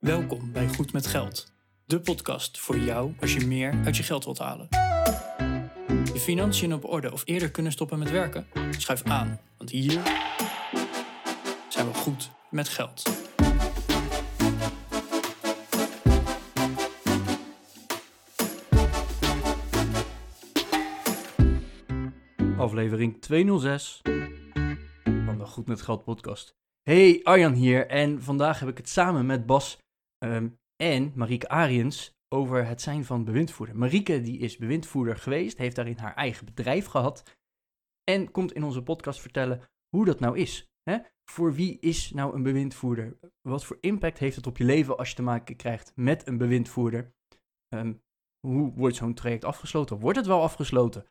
Welkom bij Goed met Geld, de podcast voor jou als je meer uit je geld wilt halen. Je financiën op orde of eerder kunnen stoppen met werken? Schuif aan, want hier zijn we goed met geld. aflevering 206 van de Goed met Geld podcast. Hey, Arjan hier en vandaag heb ik het samen met Bas ehm, en Marieke Ariens over het zijn van bewindvoerder. Marieke die is bewindvoerder geweest, heeft daarin haar eigen bedrijf gehad en komt in onze podcast vertellen hoe dat nou is. Hè? Voor wie is nou een bewindvoerder? Wat voor impact heeft het op je leven als je te maken krijgt met een bewindvoerder? Ehm, hoe wordt zo'n traject afgesloten? Wordt het wel afgesloten?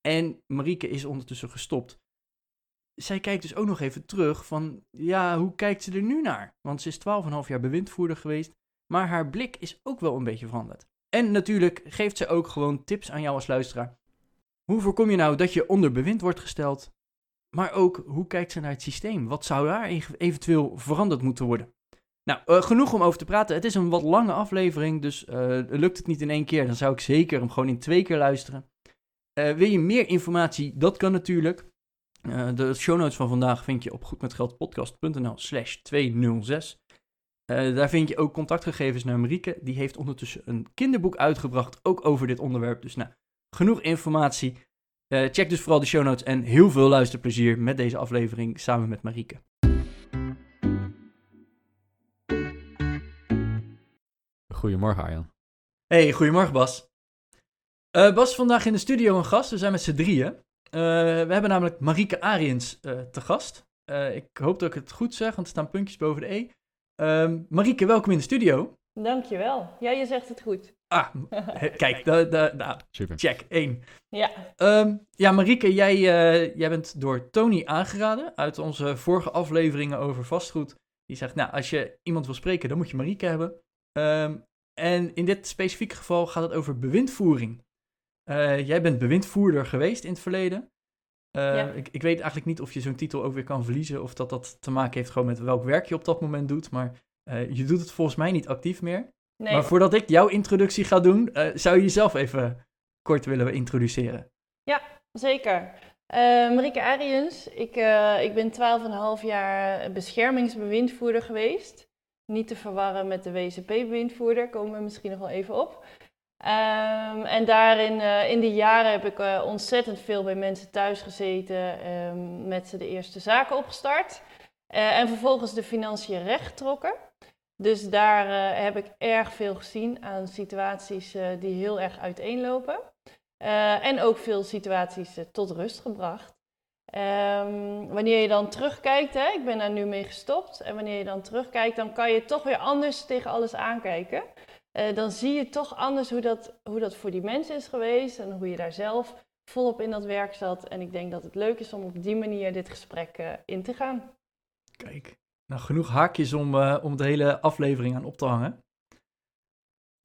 En Marieke is ondertussen gestopt. Zij kijkt dus ook nog even terug van, ja, hoe kijkt ze er nu naar? Want ze is 12,5 jaar bewindvoerder geweest, maar haar blik is ook wel een beetje veranderd. En natuurlijk geeft ze ook gewoon tips aan jou als luisteraar. Hoe voorkom je nou dat je onder bewind wordt gesteld? Maar ook, hoe kijkt ze naar het systeem? Wat zou daar eventueel veranderd moeten worden? Nou, uh, genoeg om over te praten. Het is een wat lange aflevering, dus uh, lukt het niet in één keer, dan zou ik zeker hem gewoon in twee keer luisteren. Uh, wil je meer informatie? Dat kan natuurlijk. Uh, de show notes van vandaag vind je op goedmetgeldpodcast.nl slash 206. Uh, daar vind je ook contactgegevens naar Marieke. Die heeft ondertussen een kinderboek uitgebracht, ook over dit onderwerp. Dus nou, genoeg informatie. Uh, check dus vooral de show notes en heel veel luisterplezier met deze aflevering samen met Marieke. Goedemorgen Arjan. Hey, goedemorgen Bas. Bas, vandaag in de studio een gast. We zijn met z'n drieën. Uh, we hebben namelijk Marieke Ariens uh, te gast. ik hoop dat ik het goed zeg, want er staan puntjes boven de E. Ehm, Marieke, welkom in de studio. Dankjewel. Ja, je zegt het goed. Ah, kijk, da, da, da, Super. check, één. Ja. Um, ja, Marieke, jij, jij bent door Tony aangeraden uit onze vorige afleveringen over vastgoed. Die zegt, nou, als je iemand wil spreken, dan moet je Marieke hebben. Um, en in dit specifieke geval gaat het over bewindvoering. Uh, jij bent bewindvoerder geweest in het verleden. Uh, ja. ik, ik, weet eigenlijk niet of je zo'n titel ook weer kan verliezen. Of dat dat te maken heeft gewoon met welk werk je op dat moment doet. Maar uh, je doet het volgens mij niet actief meer. Nee. Maar voordat ik jouw introductie ga doen, zou je jezelf even kort willen introduceren. Ja, zeker. Marieke Ariens, ik, ik ben 12,5 jaar beschermingsbewindvoerder geweest. Niet te verwarren met de WCP-bewindvoerder, komen we misschien nog wel even op. Um, en daarin, uh, in die jaren heb ik uh, ontzettend veel bij mensen thuis gezeten, um, met ze de eerste zaken opgestart. Uh, en vervolgens de financiën recht getrokken. Dus daar heb ik erg veel gezien aan situaties die heel erg uiteenlopen. en ook veel situaties tot rust gebracht. Um, wanneer je dan terugkijkt, hè, ik ben daar nu mee gestopt. En wanneer je dan terugkijkt, dan kan je toch weer anders tegen alles aankijken. Uh, dan zie je toch anders hoe dat, hoe dat voor die mensen is geweest en hoe je daar zelf volop in dat werk zat. En ik denk dat het leuk is om op die manier dit gesprek uh, in te gaan. Kijk, nou genoeg haakjes om, uh, om de hele aflevering aan op te hangen.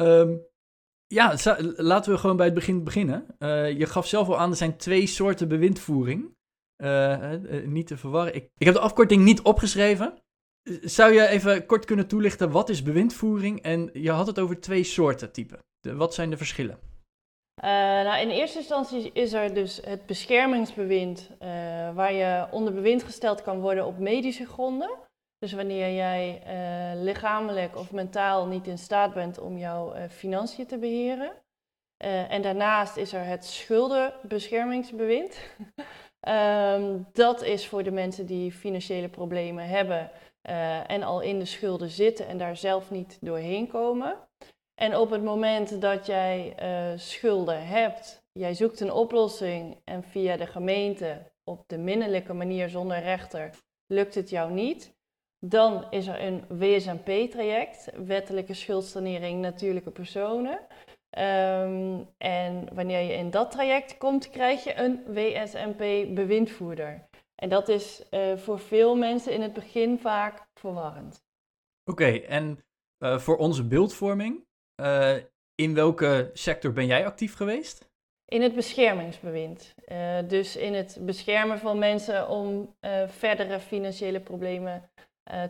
Um, ja, laten we gewoon bij het begin beginnen. je gaf zelf al aan, er zijn twee soorten bewindvoering. niet te verwarren. Ik heb de afkorting niet opgeschreven. Zou je even kort kunnen toelichten, wat is bewindvoering? En je had het over twee soorten typen. Wat zijn de verschillen? Uh, nou, in eerste instantie is er dus het beschermingsbewind, uh, waar je onder bewind gesteld kan worden op medische gronden. Dus wanneer jij uh, lichamelijk of mentaal niet in staat bent om jouw financiën te beheren. en daarnaast is er het schuldenbeschermingsbewind. um, dat is voor de mensen die financiële problemen hebben uh, en al in de schulden zitten en daar zelf niet doorheen komen. En op het moment dat jij uh, schulden hebt, jij zoekt een oplossing en via de gemeente op de minnelijke manier zonder rechter lukt het jou niet, dan is er een WSMP-traject, wettelijke schuldsanering natuurlijke personen. Um, en wanneer je in dat traject komt, krijg je een WSMP-bewindvoerder. En dat is uh, voor veel mensen in het begin vaak verwarrend. Oké, okay, en uh, voor onze beeldvorming, uh, in welke sector ben jij actief geweest? In het beschermingsbewind. dus in het beschermen van mensen om verdere financiële problemen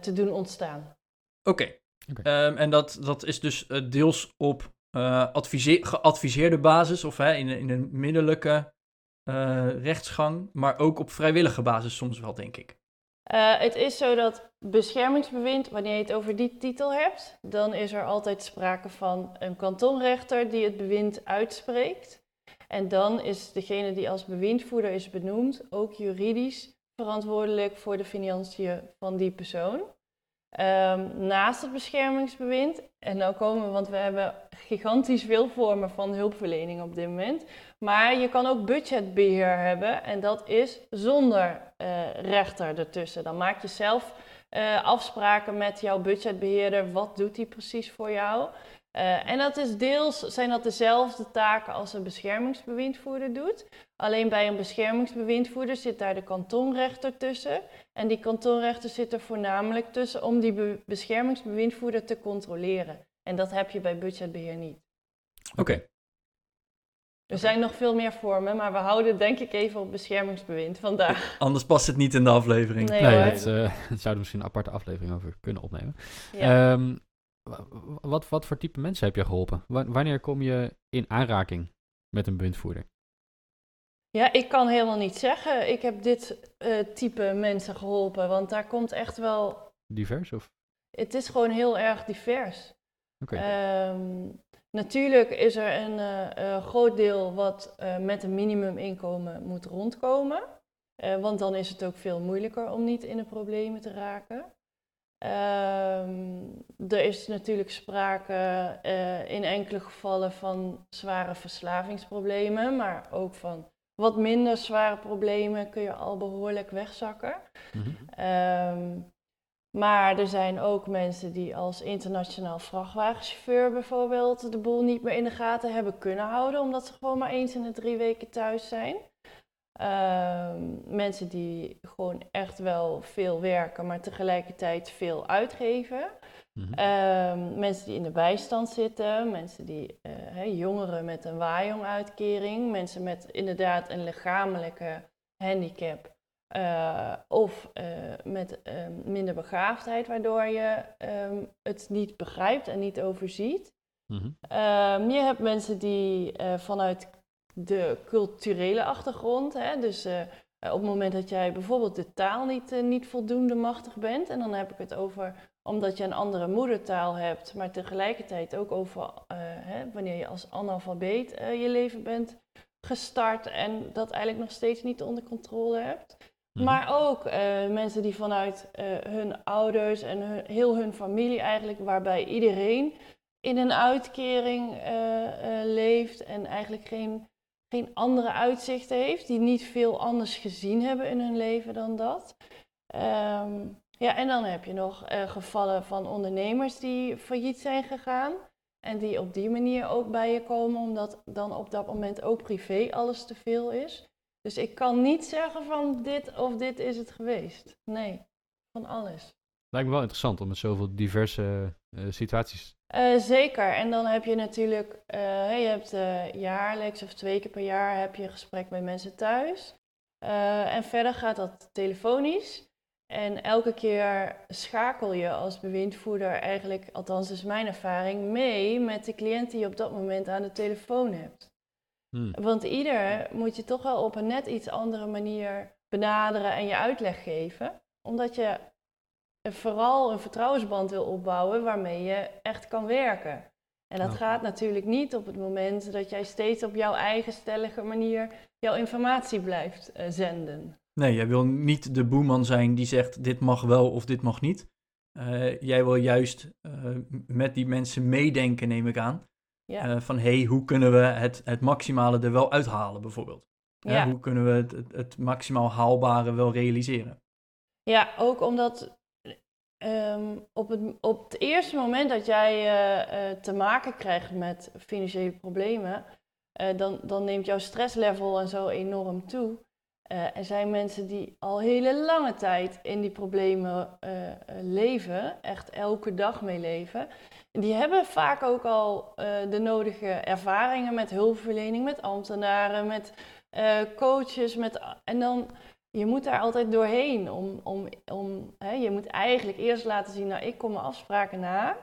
te doen ontstaan. Oké. Okay. Ehm, en dat, dat is dus eh, deels op eh, advise- geadviseerde basis of hè, in, een- in een middelijke eh, rechtsgang, maar ook op vrijwillige basis soms wel, denk ik. Eh, het is zo dat beschermingsbewind, wanneer je het over die titel hebt, dan is er altijd sprake van een kantonrechter die het bewind uitspreekt. En dan is degene die als bewindvoerder is benoemd ook juridisch verantwoordelijk voor de financiën van die persoon. Ehm, naast het beschermingsbewind, en nou komen we, want we hebben gigantisch veel vormen van hulpverlening op dit moment. Maar je kan ook budgetbeheer hebben en dat is zonder eh, rechter ertussen. Dan maak je zelf eh, afspraken met jouw budgetbeheerder. Wat doet hij precies voor jou? Eh, en dat is deels zijn dat dezelfde taken als een beschermingsbewindvoerder doet. Alleen bij een beschermingsbewindvoerder zit daar de kantonrechter tussen. En die kantonrechter zit er voornamelijk tussen om die be- beschermingsbewindvoerder te controleren. En dat heb je bij budgetbeheer niet. Oké. Er zijn nog veel meer vormen, maar we houden denk ik even op beschermingsbewind vandaag. Anders past het niet in de aflevering. Nee, Nee, dat, eh, daar zouden we misschien een aparte aflevering over kunnen opnemen. Ja. Ehm, wa- wa- wat, wat voor type mensen heb je geholpen? Wa- wanneer kom je in aanraking met een bewindvoerder? Ja, ik kan helemaal niet zeggen. Ik heb dit eh, type mensen geholpen, want daar komt echt wel. Divers? Of? Het is gewoon heel erg divers. Oké. Ehm, natuurlijk is er een eh, eh, groot deel wat eh, met een minimuminkomen moet rondkomen. Want dan is het ook veel moeilijker om niet in de problemen te raken. Ehm, er is natuurlijk sprake in enkele gevallen van zware verslavingsproblemen, maar ook van wat minder zware problemen kun je al behoorlijk wegzakken. Ehm, maar er zijn ook mensen die als internationaal vrachtwagenchauffeur bijvoorbeeld de boel niet meer in de gaten hebben kunnen houden, omdat ze gewoon maar eens in de drie weken thuis zijn. Ehm, mensen die gewoon echt wel veel werken, maar tegelijkertijd veel uitgeven. Mhm. Ehm, mensen die in de bijstand zitten, mensen die, eh, hè, jongeren met een waaijong-uitkering, mensen met inderdaad een lichamelijke handicap eh, of eh, met ehm, minder begaafdheid, waardoor je ehm, het niet begrijpt en niet overziet. Mhm. Ehm, je hebt mensen die eh, vanuit de culturele achtergrond, hè, dus op het moment dat jij bijvoorbeeld de taal niet, niet voldoende machtig bent, en dan heb ik het over omdat je een andere moedertaal hebt, maar tegelijkertijd ook over hè, wanneer je als analfabeet je leven bent gestart en dat eigenlijk nog steeds niet onder controle hebt. Mhm. Maar ook eh, mensen die vanuit eh, hun ouders en heel hun familie eigenlijk, waarbij iedereen in een uitkering eh, leeft en eigenlijk geen, geen andere uitzichten heeft, die niet veel anders gezien hebben in hun leven dan dat. Ehm, ja, en dan heb je nog gevallen van ondernemers die failliet zijn gegaan. En die op die manier ook bij je komen, omdat dan op dat moment ook privé alles te veel is. Dus ik kan niet zeggen van dit of dit is het geweest. Nee, van alles. Lijkt me wel interessant om met zoveel diverse eh, situaties. Eh, zeker. En dan heb je natuurlijk, eh, je hebt jaarlijks of twee keer per jaar heb je een gesprek met mensen thuis. En verder gaat dat telefonisch. En elke keer schakel je als bewindvoerder eigenlijk, althans is mijn ervaring, mee met de cliënt die je op dat moment aan de telefoon hebt. Hmm. Want ieder moet je toch wel op een net iets andere manier benaderen en je uitleg geven. Omdat je vooral een vertrouwensband wil opbouwen waarmee je echt kan werken. En dat gaat natuurlijk niet op het moment dat jij steeds op jouw eigen stellige manier jouw informatie blijft eh, zenden. Nee, jij wil niet de boeman zijn die zegt dit mag wel of dit mag niet. Eh, jij wil juist eh, met die mensen meedenken, neem ik aan. Ja, Eh, van hé, hey, hoe kunnen we het, het maximale er wel uithalen, bijvoorbeeld? Ja. Hoe kunnen we het, het, het maximaal haalbare wel realiseren? ja ook omdat ehm, op, het, op het eerste moment dat jij eh, eh, te maken krijgt met financiële problemen, dan, dan neemt jouw stresslevel en zo enorm toe. Er zijn mensen die al hele lange tijd in die problemen leven, echt elke dag mee leven. Die hebben vaak ook al eh, de nodige ervaringen met hulpverlening, met ambtenaren, met eh, coaches. Met, en dan, je moet daar altijd doorheen. Om, om, om, hè, je moet eigenlijk eerst laten zien, nou ik kom mijn afspraken na.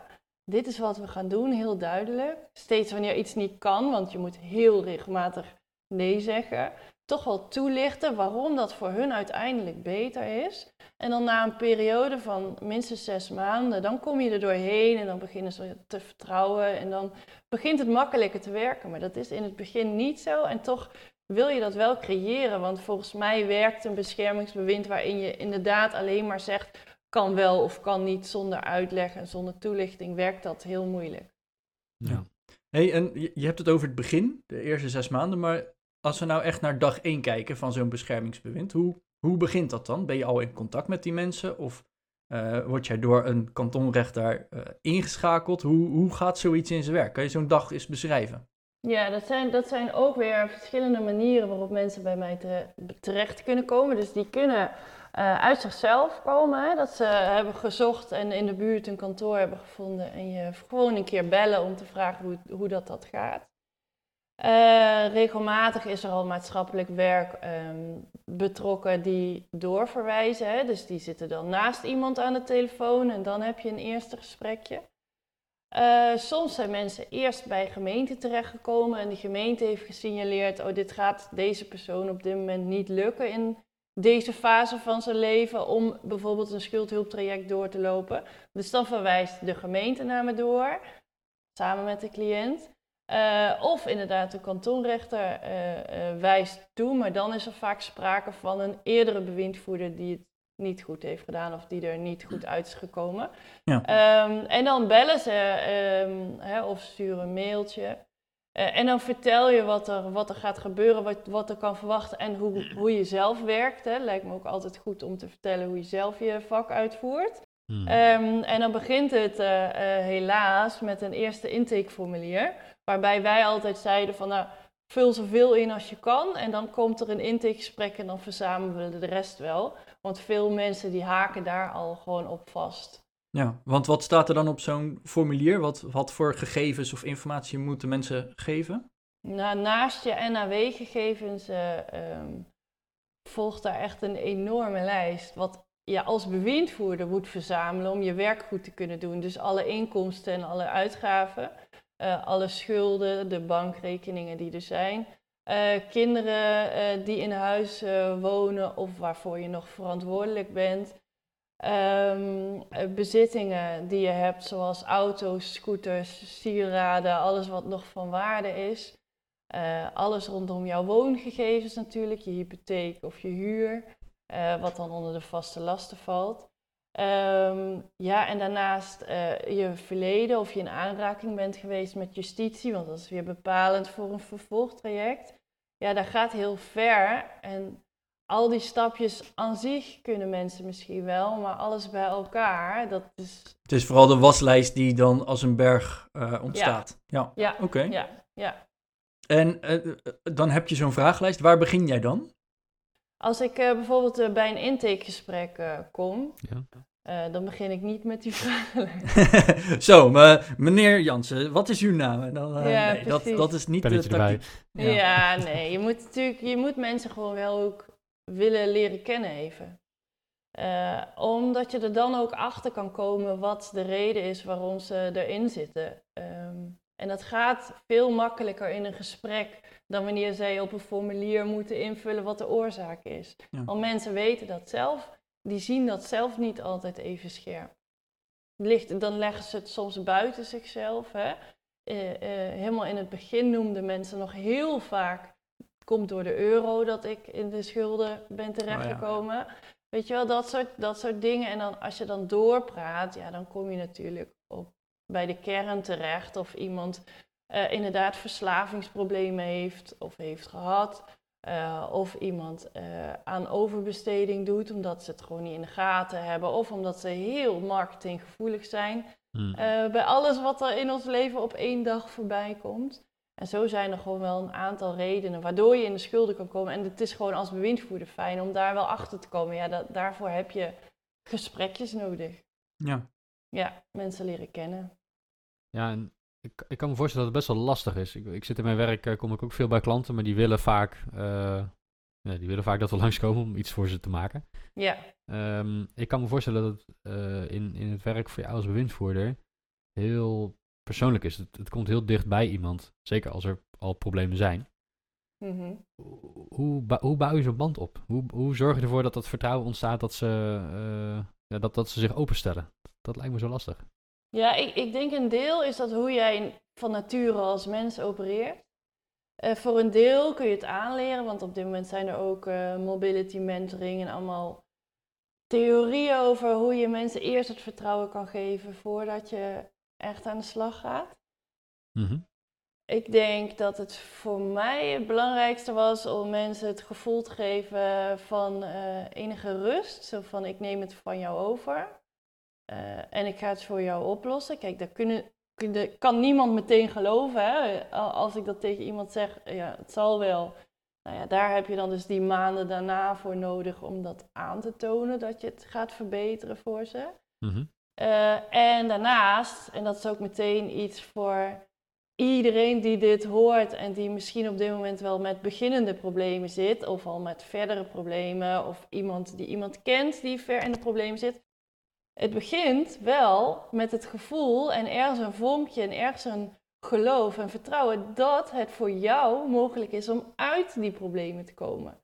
dit is wat we gaan doen, heel duidelijk. Steeds wanneer iets niet kan, want je moet heel regelmatig nee zeggen. Toch wel toelichten waarom dat voor hun uiteindelijk beter is. En dan na een periode van minstens zes maanden, dan kom je er doorheen en dan beginnen ze te vertrouwen. En dan begint het makkelijker te werken. Maar dat is in het begin niet zo. En toch wil je dat wel creëren. Want volgens mij werkt een beschermingsbewind waarin je inderdaad alleen maar zegt kan wel of kan niet zonder uitleg en zonder toelichting, werkt dat heel moeilijk. Ja. Hey, en je hebt het over het begin, de eerste zes maanden, maar als we nou echt naar dag één kijken van zo'n beschermingsbewind, hoe, hoe begint dat dan? Ben je al in contact met die mensen of eh, word jij door een kantonrechter eh, ingeschakeld? Hoe, hoe gaat zoiets in zijn werk? Kan je zo'n dag eens beschrijven? Ja, dat zijn, dat zijn ook weer verschillende manieren waarop mensen bij mij tere- terecht kunnen komen. Dus die kunnen eh, uit zichzelf komen, dat ze hebben gezocht en in de buurt een kantoor hebben gevonden en je gewoon een keer bellen om te vragen hoe, hoe dat, dat gaat. Eh, regelmatig is er al maatschappelijk werk ehm, betrokken die doorverwijzen. Dus die zitten dan naast iemand aan de telefoon en dan heb je een eerste gesprekje. Eh, soms zijn mensen eerst bij gemeente terechtgekomen en de gemeente heeft gesignaleerd: oh, dit gaat deze persoon op dit moment niet lukken in deze fase van zijn leven om bijvoorbeeld een schuldhulptraject door te lopen. Dus dan verwijst de gemeente naar me door, samen met de cliënt. Uh, of inderdaad de kantonrechter uh, uh, wijst toe, maar dan is er vaak sprake van een eerdere bewindvoerder die het niet goed heeft gedaan of die er niet goed uit is gekomen. Ja. Um, en dan bellen ze um, hè, of sturen een mailtje. en dan vertel je wat er, wat er gaat gebeuren, wat, wat er kan verwachten en hoe, hoe je zelf werkt. Hè. Lijkt me ook altijd goed om te vertellen hoe je zelf je vak uitvoert. Hmm. Um, en dan begint het helaas met een eerste intakeformulier. Waarbij wij altijd zeiden van nou, vul zoveel in als je kan en dan komt er een intakegesprek en dan verzamelen we de rest wel. Want veel mensen die haken daar al gewoon op vast. Ja, want wat staat er dan op zo'n formulier? Wat, wat voor gegevens of informatie moeten mensen geven? Nou, naast je NAW-gegevens uh, um, volgt daar echt een enorme lijst. Wat je als bewindvoerder moet verzamelen om je werk goed te kunnen doen. Dus alle inkomsten en alle uitgaven. Uh, alle schulden, de bankrekeningen die er zijn. Uh, kinderen uh, die in huis wonen of waarvoor je nog verantwoordelijk bent. Um, bezittingen die je hebt, zoals auto's, scooters, sieraden, alles wat nog van waarde is. alles rondom jouw woongegevens natuurlijk, je hypotheek of je huur, wat dan onder de vaste lasten valt. Um, ja, en daarnaast uh, je verleden of je in aanraking bent geweest met justitie, want dat is weer bepalend voor een vervolgtraject. Ja, dat gaat heel ver. En al die stapjes aan zich kunnen mensen misschien wel, maar alles bij elkaar, dat is... Het is vooral de waslijst die dan als een berg uh, ontstaat. Ja, ja. oké. Okay. Ja, ja. En uh, dan heb je zo'n vragenlijst. Waar begin jij dan? Als ik uh, bijvoorbeeld uh, bij een intakegesprek uh, kom, ja. dan begin ik niet met die vragen. Zo, maar meneer Jansen, wat is uw naam? Dan, ja, nee, dat, dat is niet de tactiek. Ja. ja, nee, je moet natuurlijk, je moet mensen gewoon wel ook willen leren kennen even. omdat je er dan ook achter kan komen wat de reden is waarom ze erin zitten. Um, en dat gaat veel makkelijker in een gesprek dan wanneer zij op een formulier moeten invullen wat de oorzaak is. Ja. Want mensen weten dat zelf, die zien dat zelf niet altijd even scherp. Ligt, dan leggen ze het soms buiten zichzelf. Hè? Uh, uh, helemaal in het begin noemden mensen nog heel vaak, het komt door de euro dat ik in de schulden ben terechtgekomen. Oh ja. Weet je wel, dat soort, dat soort dingen. En dan, als je dan doorpraat, ja, dan kom je natuurlijk bij de kern terecht of iemand uh, inderdaad verslavingsproblemen heeft of heeft gehad. Uh, of iemand uh, aan overbesteding doet omdat ze het gewoon niet in de gaten hebben of omdat ze heel marketinggevoelig zijn. Hmm. bij alles wat er in ons leven op één dag voorbij komt. En zo zijn er gewoon wel een aantal redenen waardoor je in de schulden kan komen. En het is gewoon als bewindvoerder fijn om daar wel achter te komen. Ja, dat, daarvoor heb je gesprekjes nodig. Ja. Ja, mensen leren kennen. Ja, en ik, ik kan me voorstellen dat het best wel lastig is. Ik, ik zit in mijn werk, uh, kom ik ook veel bij klanten, maar die willen vaak, uh, ja, die willen vaak dat we langskomen om iets voor ze te maken. Ja. Um, ik kan me voorstellen dat uh, in, in het werk voor jou als bewindvoerder, heel persoonlijk is. Het, het komt heel dicht bij iemand. Zeker als er al problemen zijn. Mhm. Hoe, hoe bouw je zo'n band op? Hoe, hoe zorg je ervoor dat dat vertrouwen ontstaat dat ze, eh, ja, dat, dat ze zich openstellen? Dat lijkt me zo lastig. Ja, ik, ik denk een deel is dat hoe jij van nature als mens opereert. Eh, voor een deel kun je het aanleren, want op dit moment zijn er ook eh, mobility mentoring en allemaal theorieën over hoe je mensen eerst het vertrouwen kan geven voordat je echt aan de slag gaat. Mhm. Ik denk dat het voor mij het belangrijkste was om mensen het gevoel te geven van eh, enige rust. Zo van ik neem het van jou over en ik ga het voor jou oplossen. Kijk, daar kunnen, kan niemand meteen geloven. Hè? Al- Als ik dat tegen iemand zeg, ja, het zal wel. Nou ja, daar heb je dan dus die maanden daarna voor nodig om dat aan te tonen dat je het gaat verbeteren voor ze. Mhm. Eh, en daarnaast, en dat is ook meteen iets voor iedereen die dit hoort en die misschien op dit moment wel met beginnende problemen zit, of al met verdere problemen, of iemand die iemand kent die ver in de problemen zit. Het begint wel met het gevoel en ergens een vormpje en ergens een geloof en vertrouwen dat het voor jou mogelijk is om uit die problemen te komen.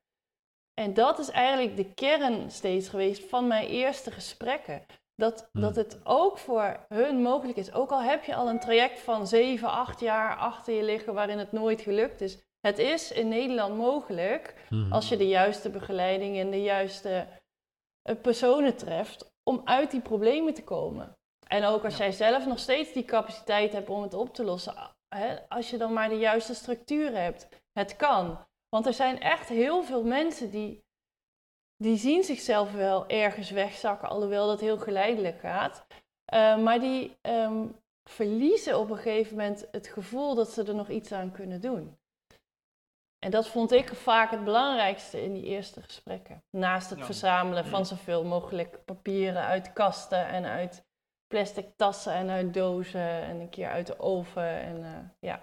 En dat is eigenlijk de kern steeds geweest van mijn eerste gesprekken. Dat, Hmm. dat het ook voor hun mogelijk is. Ook al heb je al een traject van 7, 8 jaar achter je liggen waarin het nooit gelukt is. Het is in Nederland mogelijk, Mhm. als je de juiste begeleiding en de juiste eh, personen treft, om uit die problemen te komen. En ook als jij zelf nog steeds die capaciteit hebt om het op te lossen, hè, als je dan maar de juiste structuur hebt. Het kan. Want er zijn echt heel veel mensen die, die zien zichzelf wel ergens wegzakken, alhoewel dat heel geleidelijk gaat. Eh, maar die ehm, verliezen op een gegeven moment het gevoel dat ze er nog iets aan kunnen doen. En dat vond ik vaak het belangrijkste in die eerste gesprekken. Naast het Ja. verzamelen van zoveel mogelijk papieren uit kasten en uit plastic tassen en uit dozen en een keer uit de oven. En, eh, ja.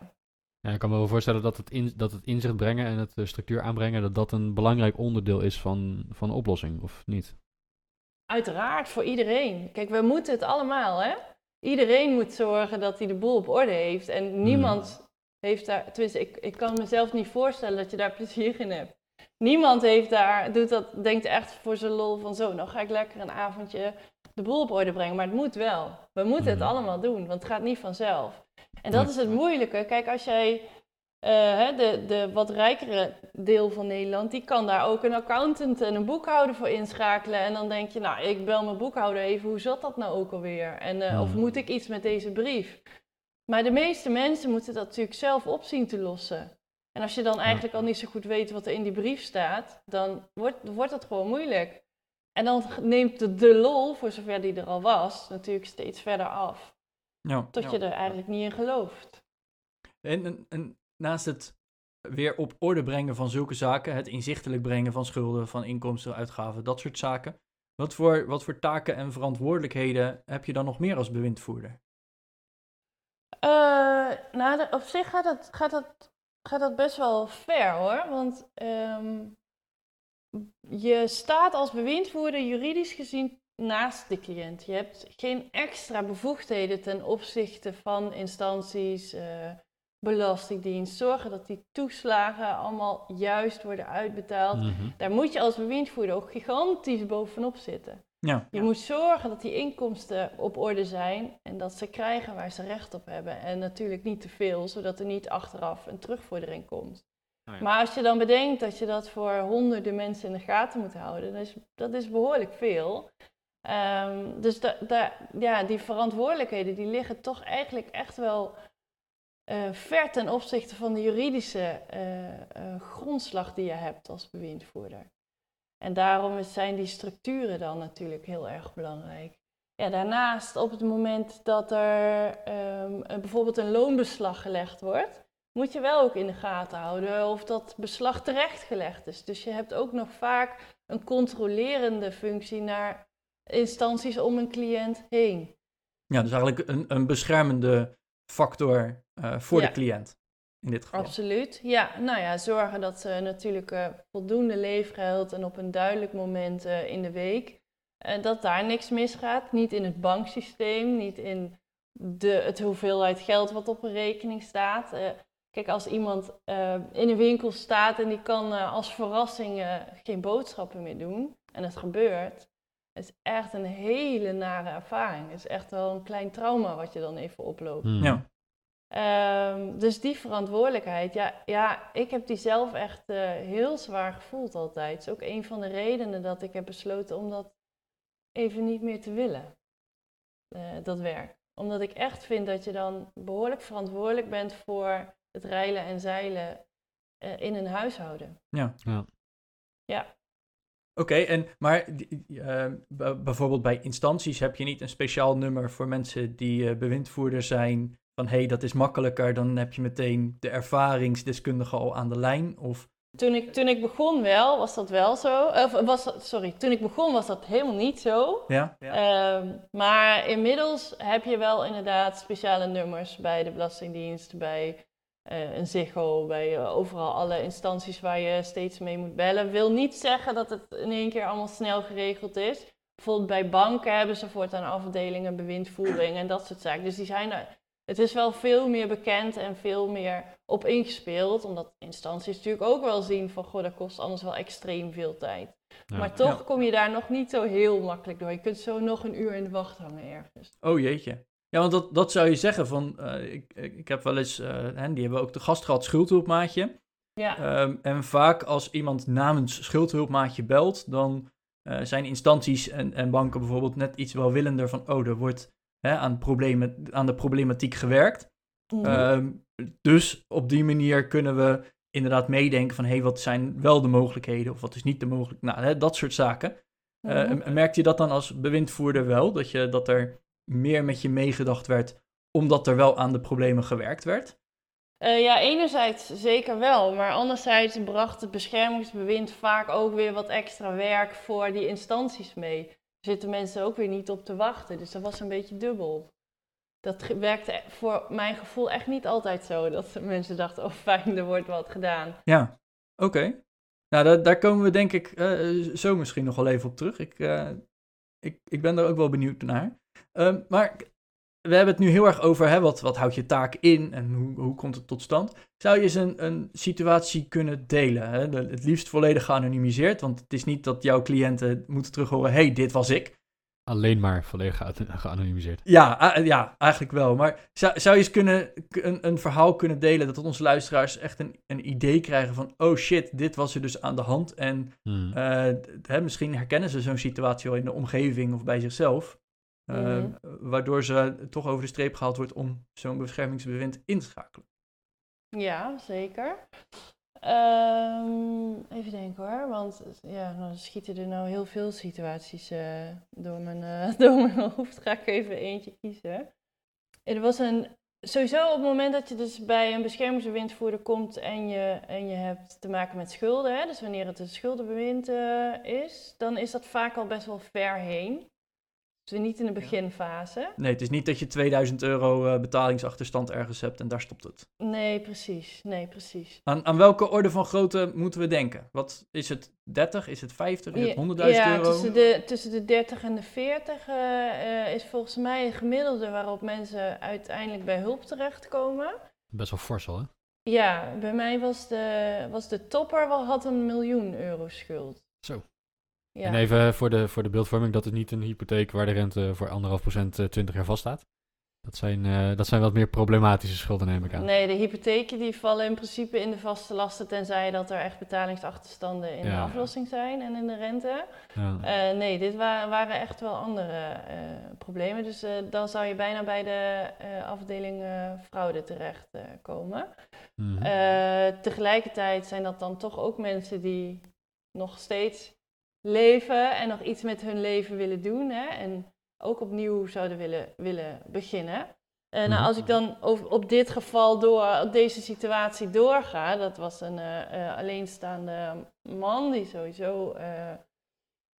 Ja, ik kan me wel voorstellen dat het, in, dat het inzicht brengen en het eh, structuur aanbrengen, dat dat een belangrijk onderdeel is van, van de oplossing, of niet? Uiteraard, voor iedereen. Kijk, we moeten het allemaal, hè? Iedereen moet zorgen dat hij de boel op orde heeft. En niemand heeft daar, tenminste, ik, ik kan mezelf niet voorstellen dat je daar plezier in hebt. Niemand heeft daar, doet dat, denkt echt voor zijn lol van zo, nou ga ik lekker een avondje de boel op orde brengen. Maar het moet wel. We moeten het Mhm. allemaal doen, want het gaat niet vanzelf. En dat is het moeilijke. Kijk, als jij hè, de, de wat rijkere deel van Nederland, die kan daar ook een accountant en een boekhouder voor inschakelen. En dan denk je, nou, ik bel mijn boekhouder even, hoe zat dat nou ook alweer? En, eh, Of Hmm. moet ik iets met deze brief? Maar de meeste mensen moeten dat natuurlijk zelf op zien te lossen. En als je dan eigenlijk al niet zo goed weet wat er in die brief staat, dan wordt, wordt dat gewoon moeilijk. En dan neemt de, de lol, voor zover die er al was, natuurlijk steeds verder af. Ja. Tot Ja. je er eigenlijk niet in gelooft. En, en, en naast het weer op orde brengen van zulke zaken, het inzichtelijk brengen van schulden, van inkomsten, uitgaven, dat soort zaken. Wat voor, wat voor taken en verantwoordelijkheden heb je dan nog meer als bewindvoerder? Eh, nou, op zich gaat dat, gaat, dat, gaat dat best wel ver hoor. Want ehm, je staat als bewindvoerder juridisch gezien naast de cliënt. Je hebt geen extra bevoegdheden ten opzichte van instanties, eh, belastingdienst. Zorgen dat die toeslagen allemaal juist worden uitbetaald. Mhm. Daar moet je als bewindvoerder ook gigantisch bovenop zitten. Ja. Je moet zorgen dat die inkomsten op orde zijn en dat ze krijgen waar ze recht op hebben. En natuurlijk niet te veel, zodat er niet achteraf een terugvordering komt. Oh ja. Maar als je dan bedenkt dat je dat voor honderden mensen in de gaten moet houden, dat is, dat is behoorlijk veel. Ehm, dus da, da- ja, die verantwoordelijkheden die liggen toch eigenlijk echt wel eh, ver ten opzichte van de juridische eh, eh, grondslag die je hebt als bewindvoerder. En daarom zijn die structuren dan natuurlijk heel erg belangrijk. Ja, daarnaast, op het moment dat er ehm, bijvoorbeeld een loonbeslag gelegd wordt, moet je wel ook in de gaten houden of dat beslag terechtgelegd is. Dus je hebt ook nog vaak een controlerende functie naar instanties om een cliënt heen. Ja, dus eigenlijk een, een beschermende factor eh, voor Ja. de cliënt. In dit geval. Absoluut. Ja, nou ja, zorgen dat ze natuurlijk eh, voldoende leefgeld en op een duidelijk moment eh, in de week, eh, dat daar niks misgaat. Niet in het banksysteem, niet in de, het hoeveelheid geld wat op een rekening staat. Eh, kijk, als iemand eh, in een winkel staat en die kan eh, als verrassing eh, geen boodschappen meer doen, en het gebeurt, het is echt een hele nare ervaring. Het is echt wel een klein trauma wat je dan even oploopt. Hmm. Ja. Ehm, dus die verantwoordelijkheid, ja, ja, ik heb die zelf echt eh, heel zwaar gevoeld altijd. Het is ook een van de redenen dat ik heb besloten om dat even niet meer te willen, eh, dat werk. Omdat ik echt vind dat je dan behoorlijk verantwoordelijk bent voor het reilen en zeilen eh, in een huishouden. Ja. Ja. Ja. Oké, en maar eh, b- bijvoorbeeld bij instanties heb je niet een speciaal nummer voor mensen die eh, bewindvoerder zijn. Van hé, hey, dat is makkelijker. Dan heb je meteen de ervaringsdeskundige al aan de lijn. Of Toen ik, toen ik begon wel, was dat wel zo. Of was dat, sorry, toen ik begon was dat helemaal niet zo. ja, Ehm, maar inmiddels heb je wel inderdaad speciale nummers bij de Belastingdienst, bij eh, een Ziggo, bij eh, overal alle instanties waar je steeds mee moet bellen. Wil niet zeggen dat het in één keer allemaal snel geregeld is. Bijvoorbeeld bij banken hebben ze voortaan afdelingen bewindvoering en dat soort zaken. Dus die zijn er, het is wel veel meer bekend en veel meer op ingespeeld. Omdat instanties natuurlijk ook wel zien van, goh, dat kost anders wel extreem veel tijd. Ja. Maar toch Ja. kom je daar nog niet zo heel makkelijk door. Je kunt zo nog een uur in de wacht hangen ergens. oh jeetje. Ja, want dat, dat zou je zeggen van, eh, ik, ik ik heb wel eens, eh, hè, die hebben ook de gast gehad, schuldhulpmaatje. Ja, Ehm, en vaak als iemand namens schuldhulpmaatje belt, dan eh, zijn instanties en, en banken bijvoorbeeld net iets welwillender van, oh, er wordt hè, aan, problemen, aan de problematiek gewerkt. Mhm. Ehm, dus op die manier kunnen we inderdaad meedenken van, hé, hey, wat zijn wel de mogelijkheden of wat is niet de mogelijk, nou, hè, dat soort zaken. Eh, Mhm. en- en merkt je dat dan als bewindvoerder wel, dat, je, dat er meer met je meegedacht werd, omdat er wel aan de problemen gewerkt werd? Eh, ja, enerzijds zeker wel, maar anderzijds bracht het beschermingsbewind vaak ook weer wat extra werk voor die instanties mee. Zitten mensen ook weer niet op te wachten, dus dat was een beetje dubbel. Dat werkte e- voor mijn gevoel echt niet altijd zo, dat mensen dachten, oh fijn, er wordt wat gedaan. Ja, oké. Nou, daar, daar komen we denk ik eh, zo misschien nog wel even op terug. Ik, eh, ik, ik ben daar ook wel benieuwd naar. Ehm, maar we hebben het nu heel erg over hè, wat, wat houdt je taak in en hoe, hoe komt het tot stand. Zou je eens een, een situatie kunnen delen? Hè? De- het liefst volledig geanonimiseerd, want het is niet dat jouw cliënten moeten terug horen, hey, dit was ik. Alleen maar volledig ge- geanonimiseerd. Ja, ja, eigenlijk wel. Maar zou, zou je eens kunnen, een, een verhaal kunnen delen dat onze luisteraars echt een, een idee krijgen van, oh shit, dit was er dus aan de hand. En Hmm. eh, hè, misschien herkennen ze zo'n situatie wel in de omgeving of bij zichzelf. Mhm. Waardoor ze toch over de streep gehaald wordt om zo'n beschermingsbewind in te schakelen. Ja, zeker. Ehm, even denken hoor, want ja, nou, schieten er nou heel veel situaties eh, door, mijn, eh, door mijn hoofd. Ga ik even eentje kiezen. Er was een, sowieso op het moment dat je dus bij een beschermingsbewindvoerder komt en je, en je hebt te maken met schulden, hè, dus wanneer het een schuldenbewind eh, is, dan is dat vaak al best wel ver heen. Dus niet in de beginfase. Nee, het is niet dat je 2000 euro eh, betalingsachterstand ergens hebt en daar stopt het. Nee, precies. Nee, precies. Aan, aan welke orde van grootte moeten we denken? Wat is het 30? Is het 50? Is het 100.000 ja, euro? Tussen de, tussen de 30 en de 40 eh, eh, is volgens mij een gemiddelde waarop mensen uiteindelijk bij hulp terechtkomen. Best wel fors al, hè? Ja, bij mij was de, was de topper wel had een miljoen euro schuld. Zo. Ja. En even voor de, voor de beeldvorming, dat is niet een hypotheek waar de rente voor anderhalf procent eh, 20 jaar vaststaat. Dat zijn, eh, dat zijn wat meer problematische schulden, neem ik aan. Nee, de hypotheken die vallen in principe in de vaste lasten, tenzij dat er echt betalingsachterstanden in Ja, de ja. aflossing zijn en in de rente. Ja. Eh, nee, dit wa- waren echt wel andere eh, problemen. Dus eh, dan zou je bijna bij de eh, afdeling eh, fraude terechtkomen. komen. Mhm. Eh, tegelijkertijd zijn dat dan toch ook mensen die nog steeds leven en nog iets met hun leven willen doen. Hè? En ook opnieuw zouden willen, willen beginnen. Eh, nou, Mhm. als ik dan over, op dit geval door, op deze situatie doorga, dat was een eh, eh, alleenstaande man die sowieso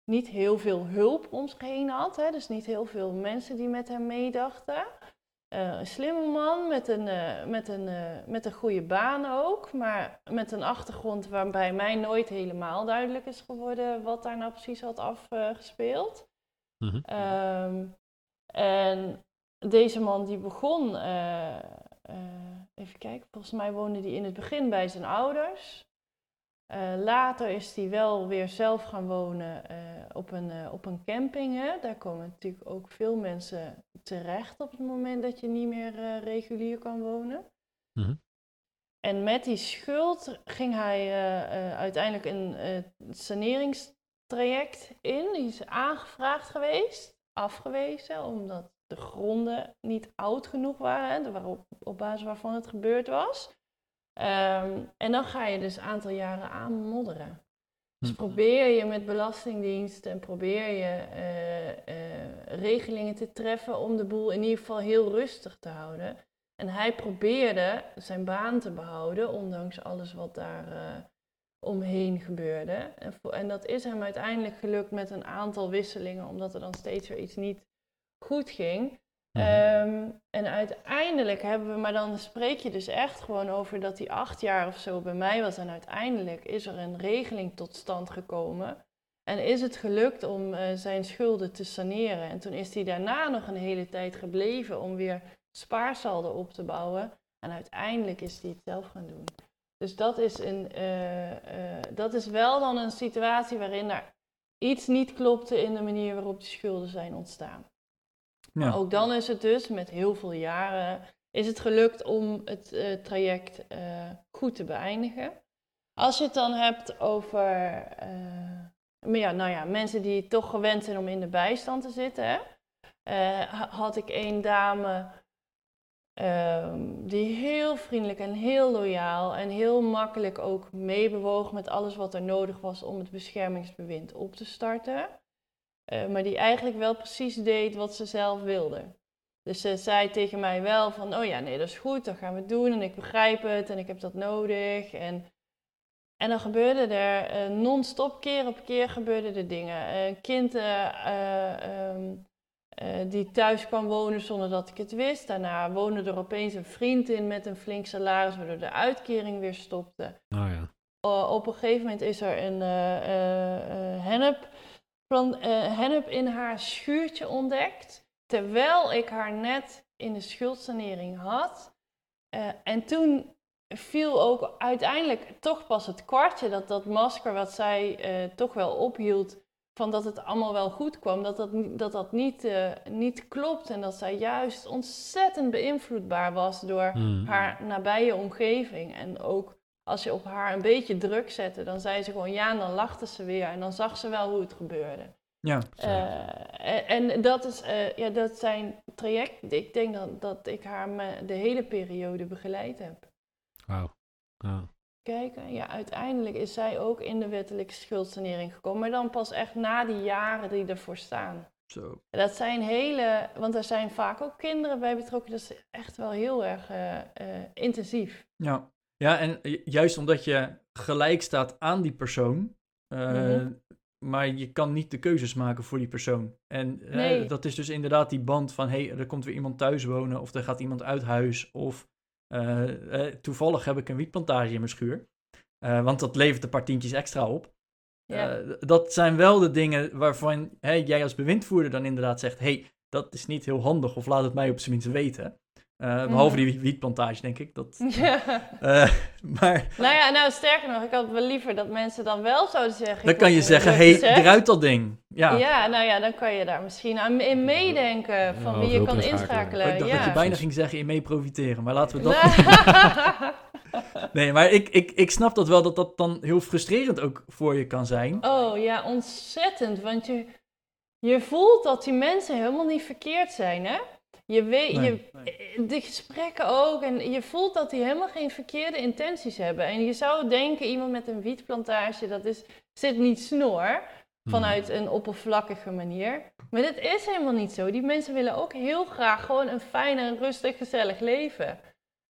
niet heel veel hulp om zich heen had. Hè? Dus niet heel veel mensen die met hem meedachten. Eh, een slimme man met een, eh, met, een, eh, met een goede baan ook, maar met een achtergrond waarbij mij nooit helemaal duidelijk is geworden wat daar nou precies had afgespeeld. Mhm. Ehm, en deze man die begon, even kijken, volgens mij woonde hij in het begin bij zijn ouders. Eh, later is hij wel weer zelf gaan wonen eh, op, een, eh, op een camping. Hè. Daar komen natuurlijk ook veel mensen terecht op het moment dat je niet meer regulier kan wonen. Mhm. En met die schuld ging hij uiteindelijk een saneringstraject in. Die is aangevraagd geweest, afgewezen, omdat de gronden niet oud genoeg waren, hè, waarop, op basis waarvan het gebeurd was. Ehm, en dan ga je dus een aantal jaren aanmodderen. Dus Hm. probeer je met Belastingdienst en probeer je eh, eh, regelingen te treffen om de boel in ieder geval heel rustig te houden. En hij probeerde zijn baan te behouden, ondanks alles wat daar eh, omheen gebeurde. En, en dat is hem uiteindelijk gelukt met een aantal wisselingen, omdat er dan steeds weer iets niet goed ging. Mhm. Ehm, en uiteindelijk hebben we, maar dan spreek je dus echt gewoon over dat hij acht jaar of zo bij mij was. En uiteindelijk is er een regeling tot stand gekomen. En is het gelukt om eh, zijn schulden te saneren. En toen is hij daarna nog een hele tijd gebleven om weer spaarsaldo op te bouwen. En uiteindelijk is hij het zelf gaan doen. Dus dat is, een, eh, eh, dat is wel dan een situatie waarin er iets niet klopte in de manier waarop die schulden zijn ontstaan. Ja. Maar ook dan is het dus met heel veel jaren is het gelukt om het eh, traject eh, goed te beëindigen. Als je het dan hebt over eh, maar ja, nou ja, mensen die toch gewend zijn om in de bijstand te zitten, hè, ha- had ik één dame ehm, die heel vriendelijk en heel loyaal en heel makkelijk ook meebewoog met alles wat er nodig was om het beschermingsbewind op te starten. Eh, maar die eigenlijk wel precies deed wat ze zelf wilde. Dus ze zei tegen mij wel van, oh ja, nee, dat is goed, dat gaan we doen en ik begrijp het en ik heb dat nodig. En, en dan gebeurde er eh, non-stop, keer op keer gebeurden er dingen. Een kind eh, eh, ehm, eh, die thuis kwam wonen zonder dat ik het wist. Daarna woonde er opeens een vriend in met een flink salaris, waardoor de uitkering weer stopte. Oh ja. Op een gegeven moment is er een hennep, plant- eh, hennep in haar schuurtje ontdekt. Terwijl ik haar net in de schuldsanering had. Eh, en toen viel ook uiteindelijk toch pas het kwartje dat dat masker wat zij eh, toch wel ophield. Van dat het allemaal wel goed kwam, dat dat, niet- dat, dat niet, eh, niet klopt. En dat zij juist ontzettend beïnvloedbaar was door Hmm. haar nabije omgeving. En ook als je op haar een beetje druk zette, dan zei ze gewoon ja en dan lachte ze weer. En dan zag ze wel hoe het gebeurde. Ja. Eh, en, en dat, is, eh, ja, dat zijn trajecten. Ik denk dat, dat ik haar me- de hele periode begeleid heb. Wauw. Ja. Kijken, ja, uiteindelijk is zij ook in de wettelijke schuldsanering gekomen. Maar dan pas echt na die jaren die ervoor staan. zo. Dat zijn hele, want er zijn vaak ook kinderen bij betrokken. Dat is echt wel heel erg eh, eh, intensief. Ja. Ja, en ju- juist omdat je gelijk staat aan die persoon, eh, Mhm. maar je kan niet de keuzes maken voor die persoon. En eh, Nee. dat is dus inderdaad die band van, hé, hey, er komt weer iemand thuis wonen, of er gaat iemand uit huis, of eh, toevallig heb ik een wietplantage in mijn schuur. Want dat levert een paar tientjes extra op. Dat zijn wel de dingen waarvan jij als bewindvoerder dan inderdaad zegt: hey, dat is niet heel handig, of laat het mij op zijn minst weten. Eh, behalve die wietplantage, denk ik. Dat, ja. eh, maar Nou ja, nou sterker nog, ik had wel liever dat mensen dan wel zouden zeggen. dan kan je zeggen: de hey, eruit dat ding. Ja. Ja. nou ja, dan kan je daar misschien aan in meedenken van Ja, wie je kan inschakelen. Oh, ik dacht ja. dat je bijna ging zeggen: in mee profiteren. Maar laten we dat. Nee, maar ik, ik, ik snap dat wel dat dat dan heel frustrerend ook voor je kan zijn. oh ja, ontzettend. Want je, je voelt dat die mensen helemaal niet verkeerd zijn, hè? Je weet, Nee, je, de gesprekken ook. En je voelt dat die helemaal geen verkeerde intenties hebben. En je zou denken, iemand met een wietplantage, dat is, zit niet snor. Vanuit een oppervlakkige manier. Maar dit is helemaal niet zo. Die mensen willen ook heel graag gewoon een fijn en rustig, gezellig leven.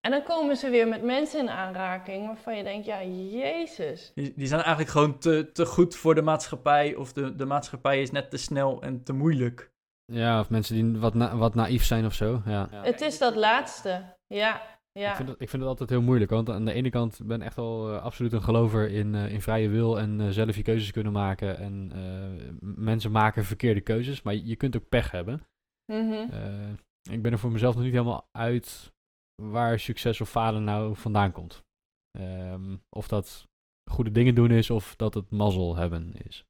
En dan komen ze weer met mensen in aanraking waarvan je denkt, ja, jezus. Die, die zijn eigenlijk gewoon te, te goed voor de maatschappij. Of de, de maatschappij is net te snel en te moeilijk. Ja, of mensen die wat, na- wat naïef zijn of zo. Ja. Het is dat laatste. Ja, ja. Ik, vind het, ik vind het altijd heel moeilijk, want aan de ene kant ben ik echt wel eh, absoluut een gelover in, eh, in vrije wil en eh, zelf je keuzes kunnen maken. En eh, mensen maken verkeerde keuzes, maar je kunt ook pech hebben. Mhm. Eh, ik ben er voor mezelf nog niet helemaal uit waar succes of falen nou vandaan komt. Ehm, of dat goede dingen doen is of dat het mazzel hebben is.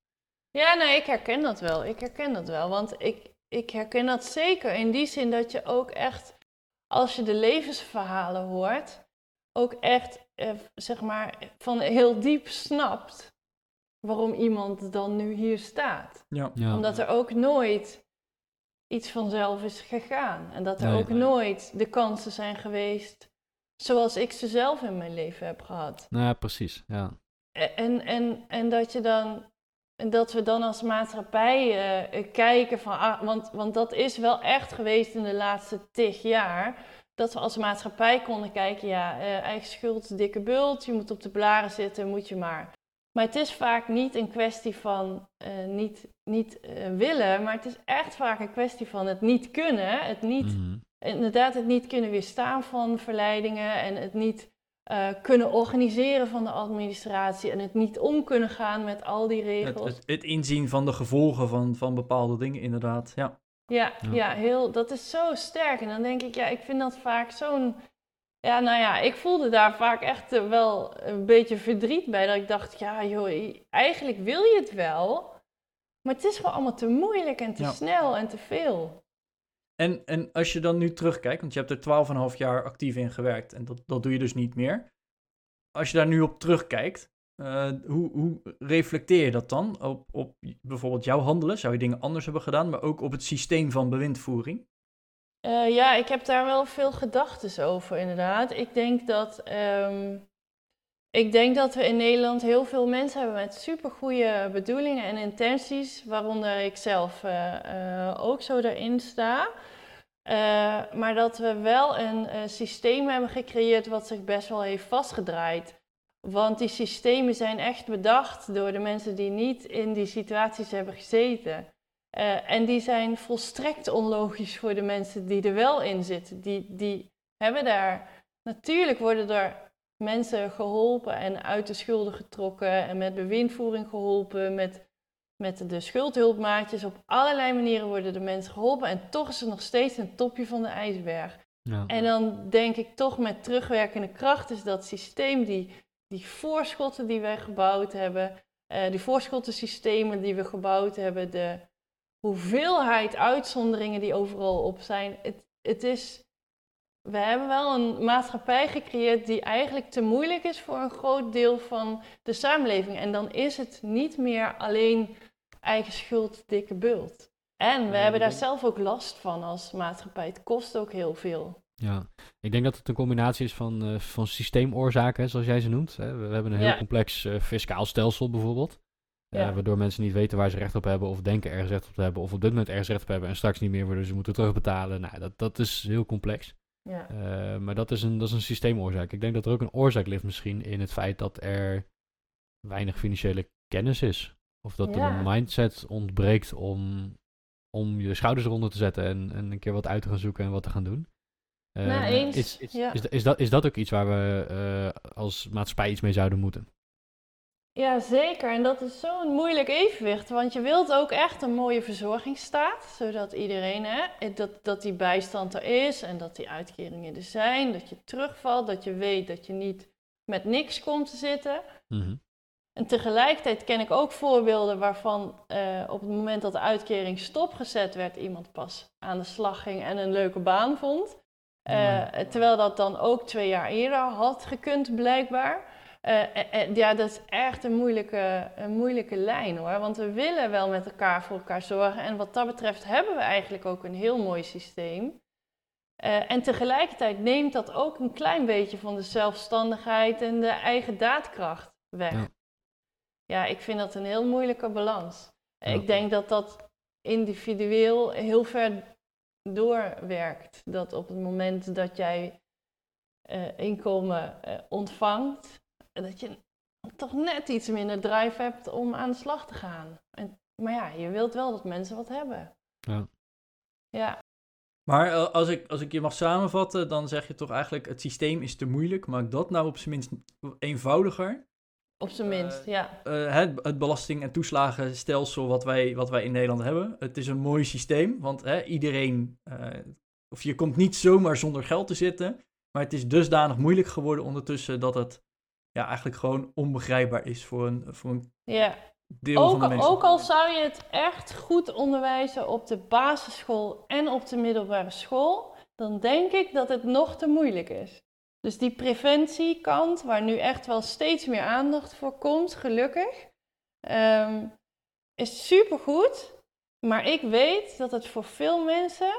Ja, nee, ik herken dat wel. Ik herken dat wel. Want ik, ik herken dat zeker in die zin dat je ook echt, als je de levensverhalen hoort, ook echt, eh, zeg maar, van heel diep snapt waarom iemand dan nu hier staat. Ja. Ja. Omdat er ook nooit iets vanzelf is gegaan. En dat er Nee. ook nooit de kansen zijn geweest zoals ik ze zelf in mijn leven heb gehad. Nou ja, precies. Ja. En, en, en dat je dan. Dat we dan als maatschappij eh, eh, kijken van. Ah, want, want dat is wel echt geweest in de laatste tig jaar. Dat we als maatschappij konden kijken, ja, eh, eigen schuld, dikke bult, je moet op de blaren zitten, moet je maar. Maar het is vaak niet een kwestie van niet, niet willen, maar het is echt vaak een kwestie van het niet kunnen. Het niet, Mhm. inderdaad, het niet kunnen weerstaan van verleidingen en het niet eh, kunnen organiseren van de administratie en het niet om kunnen gaan met al die regels. het, het inzien van de gevolgen van, van bepaalde dingen, inderdaad. Ja. Ja, Ja. ja. heel, dat is zo sterk. En dan denk ik, ja, ik vind dat vaak zo'n. Ja, nou ja, ik voelde daar vaak echt eh, wel een beetje verdriet bij. Dat ik dacht, ja, joh, eigenlijk wil je het wel. Maar het is gewoon allemaal te moeilijk en te Ja. snel en te veel. En, en als je dan nu terugkijkt, want je hebt er 12,5 jaar actief in gewerkt en dat, dat doe je dus niet meer. Als je daar nu op terugkijkt, eh, hoe, hoe reflecteer je dat dan op, op bijvoorbeeld jouw handelen? Zou je dingen anders hebben gedaan, maar ook op het systeem van bewindvoering? Eh, ja, ik heb daar wel veel gedachten over, inderdaad. Ik denk dat. ehm, ik denk dat we in Nederland heel veel mensen hebben met supergoeie bedoelingen en intenties, waaronder ik zelf eh, eh, ook zo daarin sta. Eh, maar dat we wel een systeem hebben gecreëerd wat zich best wel heeft vastgedraaid. Want die systemen zijn echt bedacht door de mensen die niet in die situaties hebben gezeten. En die zijn volstrekt onlogisch voor de mensen die er wel in zitten. Die, die hebben daar. Natuurlijk worden er mensen geholpen en uit de schulden getrokken en met bewindvoering geholpen, met, met de schuldhulpmaatjes. Op allerlei manieren worden de mensen geholpen en toch is er nog steeds een topje van de ijsberg. Ja. En dan denk ik toch met terugwerkende kracht is dat systeem, die, die voorschotten die wij gebouwd hebben, eh, die voorschottensystemen die we gebouwd hebben, de hoeveelheid uitzonderingen die overal op zijn. Het, het is, we hebben wel een maatschappij gecreëerd die eigenlijk te moeilijk is voor een groot deel van de samenleving. En dan is het niet meer alleen eigen schuld, dikke bult. En we hebben daar denk- zelf ook last van als maatschappij. Het kost ook heel veel. Ja, ik denk dat het een combinatie is van, eh, van systeemoorzaken, zoals jij ze noemt. We, hebben een heel Ja. complex eh, fiscaal stelsel bijvoorbeeld. Eh, Ja. waardoor mensen niet weten waar ze recht op hebben, of denken ergens recht op te hebben, of op dit moment ergens recht op hebben en straks niet meer worden ze moeten terugbetalen. Nou, dat, dat is heel complex. Ja. Eh, maar dat is, een, dat is een systeemoorzaak. Ik denk dat er ook een oorzaak ligt misschien in het feit dat er weinig financiële kennis is. Of dat er Ja. een mindset ontbreekt om, om je schouders eronder te zetten en, en een keer wat uit te gaan zoeken en wat te gaan doen. Nou, eens, Is, is, ja. is, is dat, is dat ook iets waar we eh, als maatschappij iets mee zouden moeten? Ja, zeker. En dat is zo'n moeilijk evenwicht. Want je wilt ook echt een mooie verzorgingsstaat. Zodat iedereen, hè, dat, dat die bijstand er is en dat die uitkeringen er zijn. Dat je terugvalt, dat je weet dat je niet met niks komt te zitten. Mhm. En tegelijkertijd ken ik ook voorbeelden waarvan eh, op het moment dat de uitkering stopgezet werd, iemand pas aan de slag ging en een leuke baan vond. Eh, terwijl dat dan ook twee jaar eerder had gekund, blijkbaar. Eh, eh, eh, ja, dat is echt een moeilijke, een moeilijke lijn hoor. Want we willen wel met elkaar voor elkaar zorgen. En wat dat betreft hebben we eigenlijk ook een heel mooi systeem. En tegelijkertijd neemt dat ook een klein beetje van de zelfstandigheid en de eigen daadkracht weg. Ja. Ja, ik vind dat een heel moeilijke balans. Ja. Ik denk dat dat individueel heel ver doorwerkt. Dat op het moment dat jij inkomen ontvangt, dat je toch net iets minder drive hebt om aan de slag te gaan. En, maar ja, je wilt wel dat mensen wat hebben. Ja. Ja, Maar eh, als, ik, als ik je mag samenvatten, dan zeg je toch eigenlijk het systeem is te moeilijk. Maak dat nou op zijn minst eenvoudiger. op zijn minst, ja. Eh, het, het belasting- en toeslagenstelsel wat wij, wat wij in Nederland hebben. Het is een mooi systeem, want hè, iedereen eh, of je komt niet zomaar zonder geld te zitten. Maar het is dusdanig moeilijk geworden ondertussen dat het ja, eigenlijk gewoon onbegrijpbaar is voor een, voor een Ja, deel van de mensen. ook al zou je het echt goed onderwijzen op de basisschool en op de middelbare school, dan denk ik dat het nog te moeilijk is. Dus die preventiekant, waar nu echt wel steeds meer aandacht voor komt, gelukkig, ehm, is supergoed. Maar ik weet dat het voor veel mensen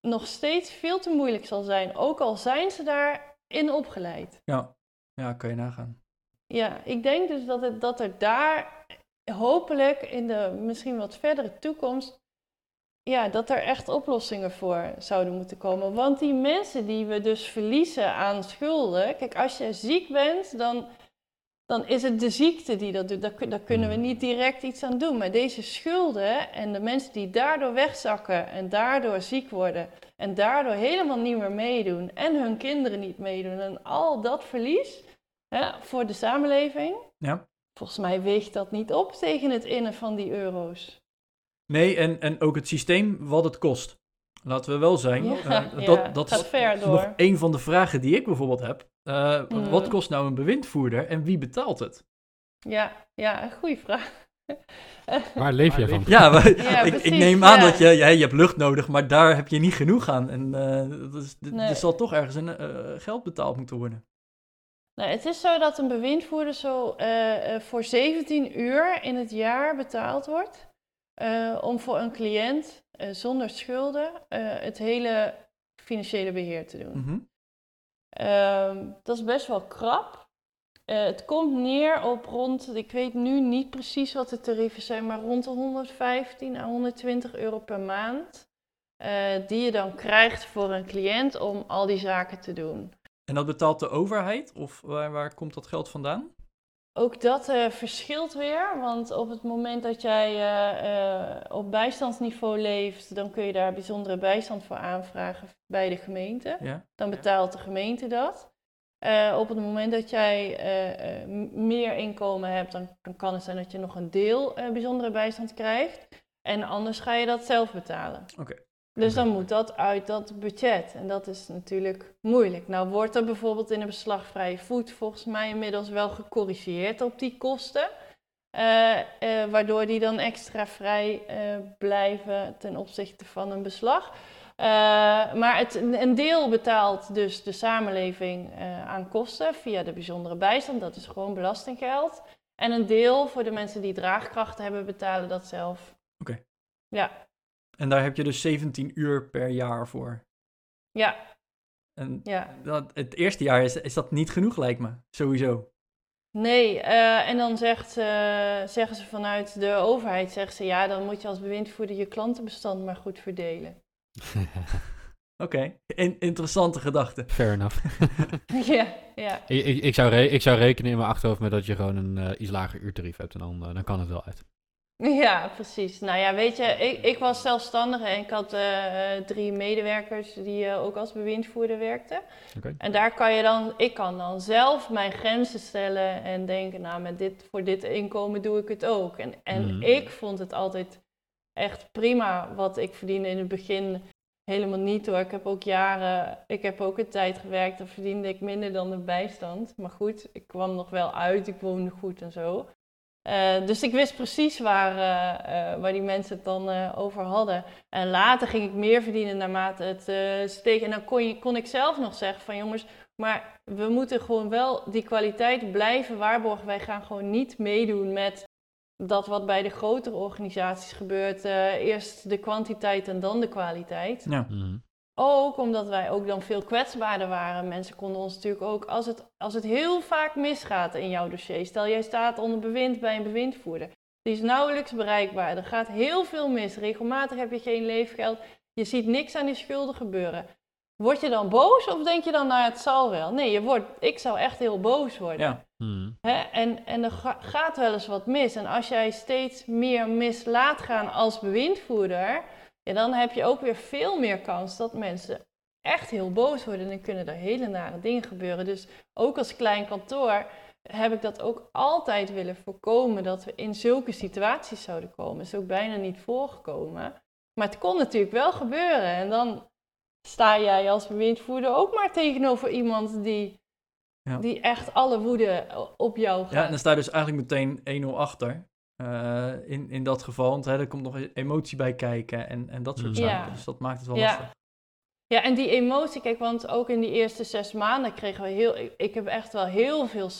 nog steeds veel te moeilijk zal zijn, ook al zijn ze daarin opgeleid. Ja. Ja, kan je nagaan. Ja, ik denk dus dat, het, dat er daar hopelijk in de misschien wat verdere toekomst, ja, dat er echt oplossingen voor zouden moeten komen. Want die mensen die we dus verliezen aan schulden, kijk, als je ziek bent, dan, dan is het de ziekte die dat doet. Daar, daar kunnen we niet direct iets aan doen. Maar deze schulden en de mensen die daardoor wegzakken en daardoor ziek worden en daardoor helemaal niet meer meedoen en hun kinderen niet meedoen en al dat verlies hè, voor de samenleving. Ja. Volgens mij weegt dat niet op tegen het innen van die euro's. Nee, en, en ook het systeem wat het kost. Laten we wel zijn. Ja, eh, ja, dat dat gaat is ver door. nog een van de vragen die ik bijvoorbeeld heb. Eh, Mhm. Wat kost nou een bewindvoerder en wie betaalt het? Ja, ja, een goede vraag. Waar leef je van? Ja, maar Ja, ik, neem aan ja. dat je, ja, je hebt lucht nodig, maar daar heb je niet genoeg aan. En eh, dat is, d- Nee. er zal toch ergens een, eh, geld betaald moeten worden. Nou, het is zo dat een bewindvoerder zo eh, eh, voor 17 uur in het jaar betaald wordt. eh, om voor een cliënt zonder schulden het hele financiële beheer te doen. Mhm. Ehm, dat is best wel krap. Het komt neer op rond, ik weet nu niet precies wat de tarieven zijn, maar rond de 115 à 120 euro per maand. die je dan krijgt voor een cliënt om al die zaken te doen. En dat betaalt de overheid? Of waar, waar komt dat geld vandaan? Ook dat eh, verschilt weer, want op het moment dat jij eh, eh, op bijstandsniveau leeft, dan kun je daar bijzondere bijstand voor aanvragen bij de gemeente. Ja. Dan betaalt de gemeente dat. Eh, op het moment dat jij meer inkomen hebt, dan, dan kan het zijn dat je nog een deel eh, bijzondere bijstand krijgt. En anders ga je dat zelf betalen. Oké. Dus dan moet dat uit dat budget. En dat is natuurlijk moeilijk. Nou wordt er bijvoorbeeld in de beslagvrije voet volgens mij inmiddels wel gecorrigeerd op die kosten. Eh, eh, waardoor die dan extra vrij eh, blijven ten opzichte van een beslag. Maar het, een deel betaalt dus de samenleving aan kosten via de bijzondere bijstand. Dat is gewoon belastinggeld. En een deel voor de mensen die draagkracht hebben, betalen dat zelf. Oké. Ja, En daar heb je dus 17 uur per jaar voor. ja, En ja. dat, het eerste jaar is, is dat niet genoeg, lijkt me. Sowieso. Nee, eh, en dan zegt, eh, zeggen ze vanuit de overheid, zeggen ze ja, dan moet je als bewindvoerder je klantenbestand maar goed verdelen. Oké, In- interessante gedachte. Fair enough. ja, ja. ik, ik, ik, zou ik zou rekenen in mijn achterhoofd met dat je gewoon een eh, iets lager uurtarief hebt. En dan, dan kan het wel uit. Ja, precies. Nou ja, weet je, ik, ik was zelfstandige en ik had eh, drie medewerkers die eh, ook als bewindvoerder werkten. Oké. En daar kan je dan, ik kan dan zelf mijn grenzen stellen en denken, nou, met dit, voor dit inkomen doe ik het ook. En, en Mhm. ik vond het altijd echt prima wat ik verdiende in het begin. Helemaal niet hoor. Ik heb ook jaren, ik heb ook een tijd gewerkt, dan verdiende ik minder dan de bijstand. Maar goed, ik kwam nog wel uit, ik woonde goed en zo. Eh, dus ik wist precies waar, eh, eh, waar die mensen het dan eh, over hadden. En later ging ik meer verdienen naarmate het eh steeg. En dan kon, je, kon ik zelf nog zeggen van jongens, maar we moeten gewoon wel die kwaliteit blijven waarborgen. Wij gaan gewoon niet meedoen met dat wat bij de grotere organisaties gebeurt. eh, eerst de kwantiteit en dan de kwaliteit. Ja. Mhm. Ook omdat wij ook dan veel kwetsbaarder waren. Mensen konden ons natuurlijk ook, als het, als het heel vaak misgaat in jouw dossier. Stel, jij staat onder bewind bij een bewindvoerder. Die is nauwelijks bereikbaar. Er gaat heel veel mis. Regelmatig heb je geen leefgeld. Je ziet niks aan die schulden gebeuren. Word je dan boos of denk je dan, nou het zal wel? Nee, je wordt, ik zou echt heel boos worden. Ja. Mhm. Hè? En, en er ga- gaat wel eens wat mis. En als jij steeds meer mis laat gaan als bewindvoerder, ja, dan heb je ook weer veel meer kans dat mensen echt heel boos worden. En dan kunnen er hele nare dingen gebeuren. Dus ook als klein kantoor heb ik dat ook altijd willen voorkomen, dat we in zulke situaties zouden komen. is ook bijna niet voorgekomen. Maar het kon natuurlijk wel gebeuren. En dan sta jij als bewindvoerder ook maar tegenover iemand die, Ja. die echt alle woede op jou gaat. Ja, en dan sta je dus eigenlijk meteen 1-0 achter. Eh, in, in dat geval, want hè, er komt nog emotie bij kijken en, en dat soort zaken. Ja. Dus dat maakt het wel Ja. lastig. Ja, en die emotie, kijk, want ook in die eerste zes maanden kregen we heel. Ik, ik heb echt wel heel veel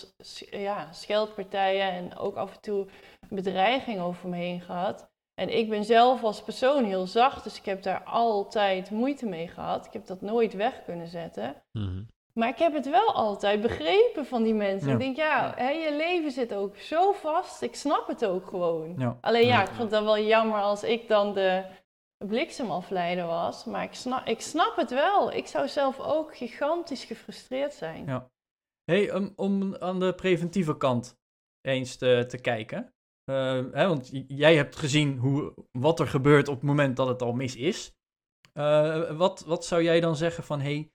ja, scheldpartijen en ook af en toe bedreiging over me heen gehad. En ik ben zelf als persoon heel zacht, dus ik heb daar altijd moeite mee gehad. Ik heb dat nooit weg kunnen zetten. Mhm. Maar ik heb het wel altijd begrepen van die mensen. Ja. Ik denk, ja, hè, je leven zit ook zo vast. Ik snap het ook gewoon. Ja. Alleen ja, ik vond het dan wel jammer als ik dan de bliksemafleider was. Maar ik snap, ik snap het wel. Ik zou zelf ook gigantisch gefrustreerd zijn. Ja. Hey, om, om aan de preventieve kant eens te, te kijken. Eh, hè, want jij hebt gezien hoe, wat er gebeurt op het moment dat het al mis is. Eh, wat, wat zou jij dan zeggen van, hey,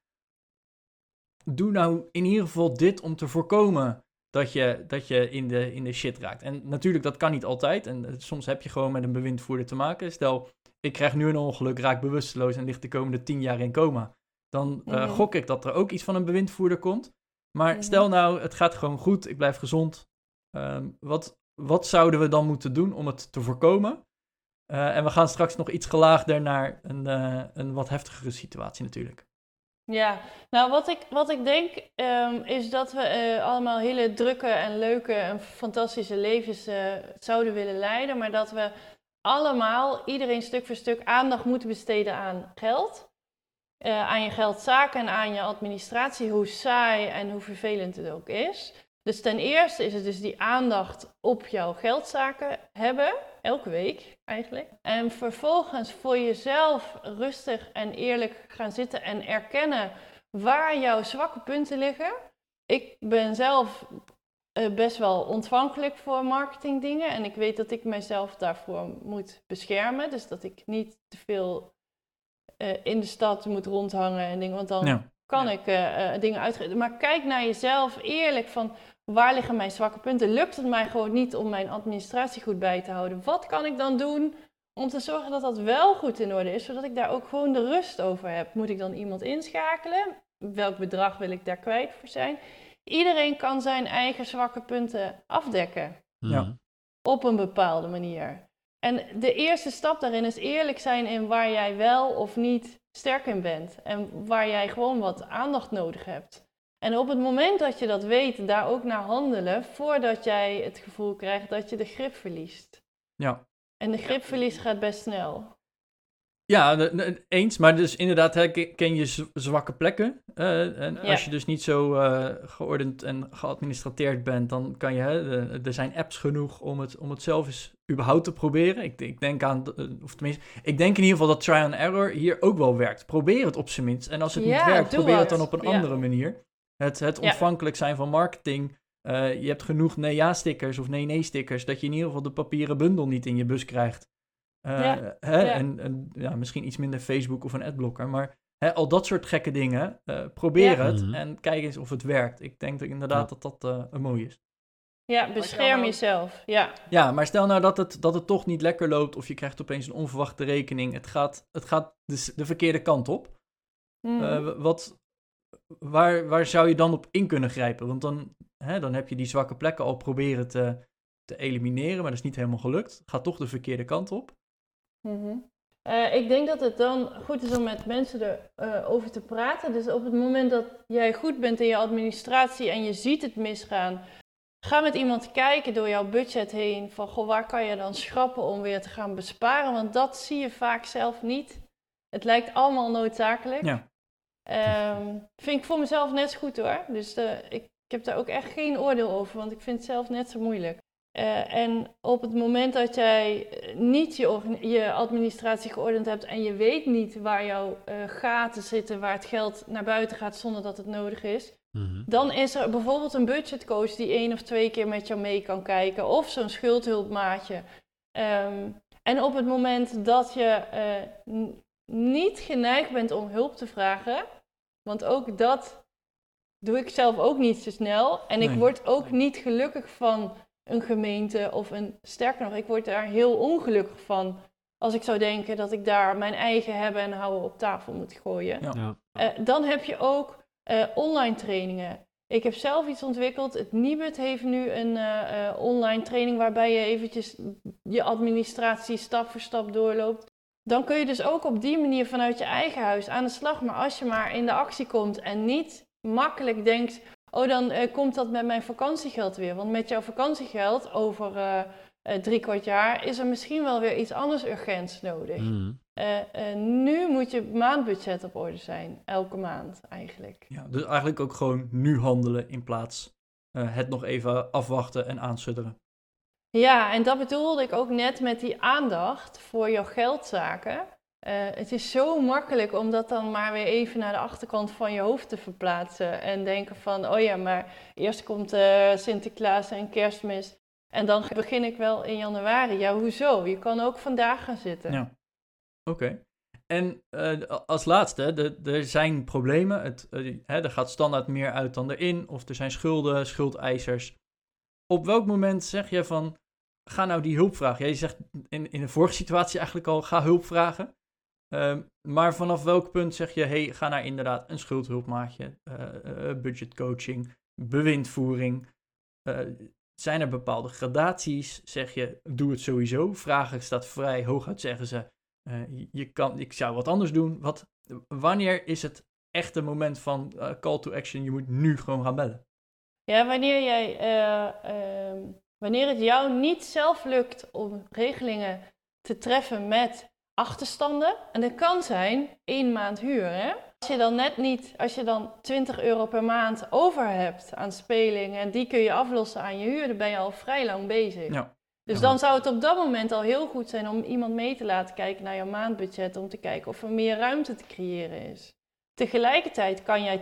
doe nou in ieder geval dit om te voorkomen dat je, dat je in, de, in de shit raakt. En natuurlijk, dat kan niet altijd. En eh, soms heb je gewoon met een bewindvoerder te maken. Stel, ik krijg nu een ongeluk, raak bewusteloos en ligt de komende tien jaar in coma. Dan eh, Mhm. gok ik dat er ook iets van een bewindvoerder komt. Maar Mhm. stel nou, het gaat gewoon goed, ik blijf gezond. Ehm, wat, wat zouden we dan moeten doen om het te voorkomen? Eh, en we gaan straks nog iets gelaagder naar een, een wat heftigere situatie natuurlijk. Ja, nou wat ik, wat ik denk ehm, is dat we eh, allemaal hele drukke en leuke en fantastische levens eh, zouden willen leiden, maar dat we allemaal, iedereen stuk voor stuk, aandacht moeten besteden aan geld. Eh, aan je geldzaken en aan je administratie, hoe saai en hoe vervelend het ook is. Dus ten eerste is het dus die aandacht op jouw geldzaken hebben, elke week eigenlijk. En vervolgens voor jezelf rustig en eerlijk gaan zitten en erkennen waar jouw zwakke punten liggen. Ik ben zelf eh, best wel ontvankelijk voor marketingdingen en ik weet dat ik mezelf daarvoor moet beschermen. Dus dat ik niet te veel eh, in de stad moet rondhangen en dingen, want dan Ja. kan Ja. ik eh, dingen uitgeven. Maar kijk naar jezelf eerlijk van waar liggen mijn zwakke punten? Lukt het mij gewoon niet om mijn administratie goed bij te houden? Wat kan ik dan doen om te zorgen dat dat wel goed in orde is, zodat ik daar ook gewoon de rust over heb? Moet ik dan iemand inschakelen? Welk bedrag wil ik daar kwijt voor zijn? Iedereen kan zijn eigen zwakke punten afdekken Ja. Mhm. op een bepaalde manier. En de eerste stap daarin is eerlijk zijn in waar jij wel of niet sterk in bent. En waar jij gewoon wat aandacht nodig hebt. En op het moment dat je dat weet, daar ook naar handelen, voordat jij het gevoel krijgt dat je de grip verliest. Ja. En de gripverlies gaat best snel. Ja, eens. Maar dus inderdaad, ken je zwakke plekken. eh, en Ja. als je dus niet zo eh, geordend en geadministreerd bent, dan kan je... Er zijn apps genoeg om het, om het zelf eens überhaupt te proberen. Ik, ik denk aan... eh, Of tenminste, ik denk in ieder geval dat try and error hier ook wel werkt. Probeer het op zijn minst. En als het Ja, niet werkt, probeer het dan op een Ja. andere manier. Het, het Ja. ontvankelijk zijn van marketing... eh, je hebt genoeg nee-ja-stickers of nee-nee-stickers... dat je in ieder geval de papieren bundel niet in je bus krijgt. Eh, Ja, hè, ja. En, en ja, misschien iets minder Facebook of een adblocker. Maar hè, al dat soort gekke dingen, eh, probeer Ja. het Mhm. en kijk eens of het werkt. Ik denk dat inderdaad Ja. dat dat eh, een mooi is. Ja, bescherm jezelf. Ja. Ja, maar stel nou dat het, dat het toch niet lekker loopt of je krijgt opeens een onverwachte rekening. Het gaat, het gaat de, s- de verkeerde kant op. Mhm. Eh, wat, waar, waar zou je dan op in kunnen grijpen? Want dan, hè, dan heb je die zwakke plekken al proberen te, te elimineren, maar dat is niet helemaal gelukt. Gaat toch de verkeerde kant op. Mhm. Eh, ik denk dat het dan goed is om met mensen erover over te praten. Dus op het moment dat jij goed bent in je administratie en je ziet het misgaan, ga met iemand kijken door jouw budget heen van goh, waar kan je dan schrappen om weer te gaan besparen? Want dat zie je vaak zelf niet. Het lijkt allemaal noodzakelijk. Ja. Ehm, vind ik voor mezelf net zo goed hoor. Dus eh, ik, ik heb daar ook echt geen oordeel over, want ik vind het zelf net zo moeilijk. Eh, en op het moment dat jij eh, niet je, je administratie geordend hebt en je weet niet waar jouw gaten zitten, waar het geld naar buiten gaat zonder dat het nodig is, Mhm. dan is er bijvoorbeeld een budgetcoach die één of twee keer met jou mee kan kijken, of zo'n schuldhulpmaatje. Ehm, en op het moment dat je niet geneigd bent om hulp te vragen, want ook dat doe ik zelf ook niet zo snel. En ik Nee. word ook niet gelukkig van een gemeente of een, sterker nog, ik word daar heel ongelukkig van Als ik zou denken dat ik daar mijn eigen hebben en houden op tafel moet gooien. Ja. Ja. Eh, dan heb je ook eh, online trainingen. Ik heb zelf iets ontwikkeld. Het Nibud heeft nu een eh, eh, online training waarbij je eventjes je administratie stap voor stap doorloopt. Dan kun je dus ook op die manier vanuit je eigen huis aan de slag. Maar als je maar in de actie komt en niet makkelijk denkt, oh dan eh, komt dat met mijn vakantiegeld weer. Want met jouw vakantiegeld over eh, eh, drie kwart jaar is er misschien wel weer iets anders urgents nodig. Eh, nu moet je maandbudget op orde zijn, elke maand eigenlijk. Ja, dus eigenlijk ook gewoon nu handelen in plaats eh, het nog even afwachten en aansudderen. Ja, en dat bedoelde ik ook net met die aandacht voor jouw geldzaken. Eh, het is zo makkelijk om dat dan maar weer even naar de achterkant van je hoofd te verplaatsen. En denken van, oh ja, maar eerst komt eh, Sinterklaas en kerstmis. En dan begin ik wel in januari. Ja, hoezo? Je kan ook vandaag gaan zitten. Ja. Oké. En eh, als laatste, er zijn problemen. Het, hè, er gaat standaard meer uit dan erin. Of er zijn schulden, schuldeisers. Op welk moment zeg je van, ga nou die hulp vragen? Jij zegt in, in de vorige situatie eigenlijk al, ga hulp vragen. Ehm, maar vanaf welk punt zeg je, hey, ga naar inderdaad een schuldhulpmaatje, eh, budgetcoaching, bewindvoering. Eh, zijn er bepaalde gradaties? Zeg je, doe het sowieso. Vragen staat vrij, hooguit zeggen ze, je- kan, ik zou wat anders doen. Wat, wanneer is het echte moment van call to action? Je moet nu gewoon gaan bellen. Ja, wanneer, jij, eh, ehm, wanneer het jou niet zelf lukt om regelingen te treffen met achterstanden, en dat kan zijn één maand huur, hè? Als je dan net niet, als je dan 20 euro per maand over hebt aan speling en die kun je aflossen aan je huur, dan ben je al vrij lang bezig. Ja. Dus dan zou het op dat moment al heel goed zijn om iemand mee te laten kijken naar jouw maandbudget, om te kijken of er meer ruimte te creëren is. Tegelijkertijd kan jij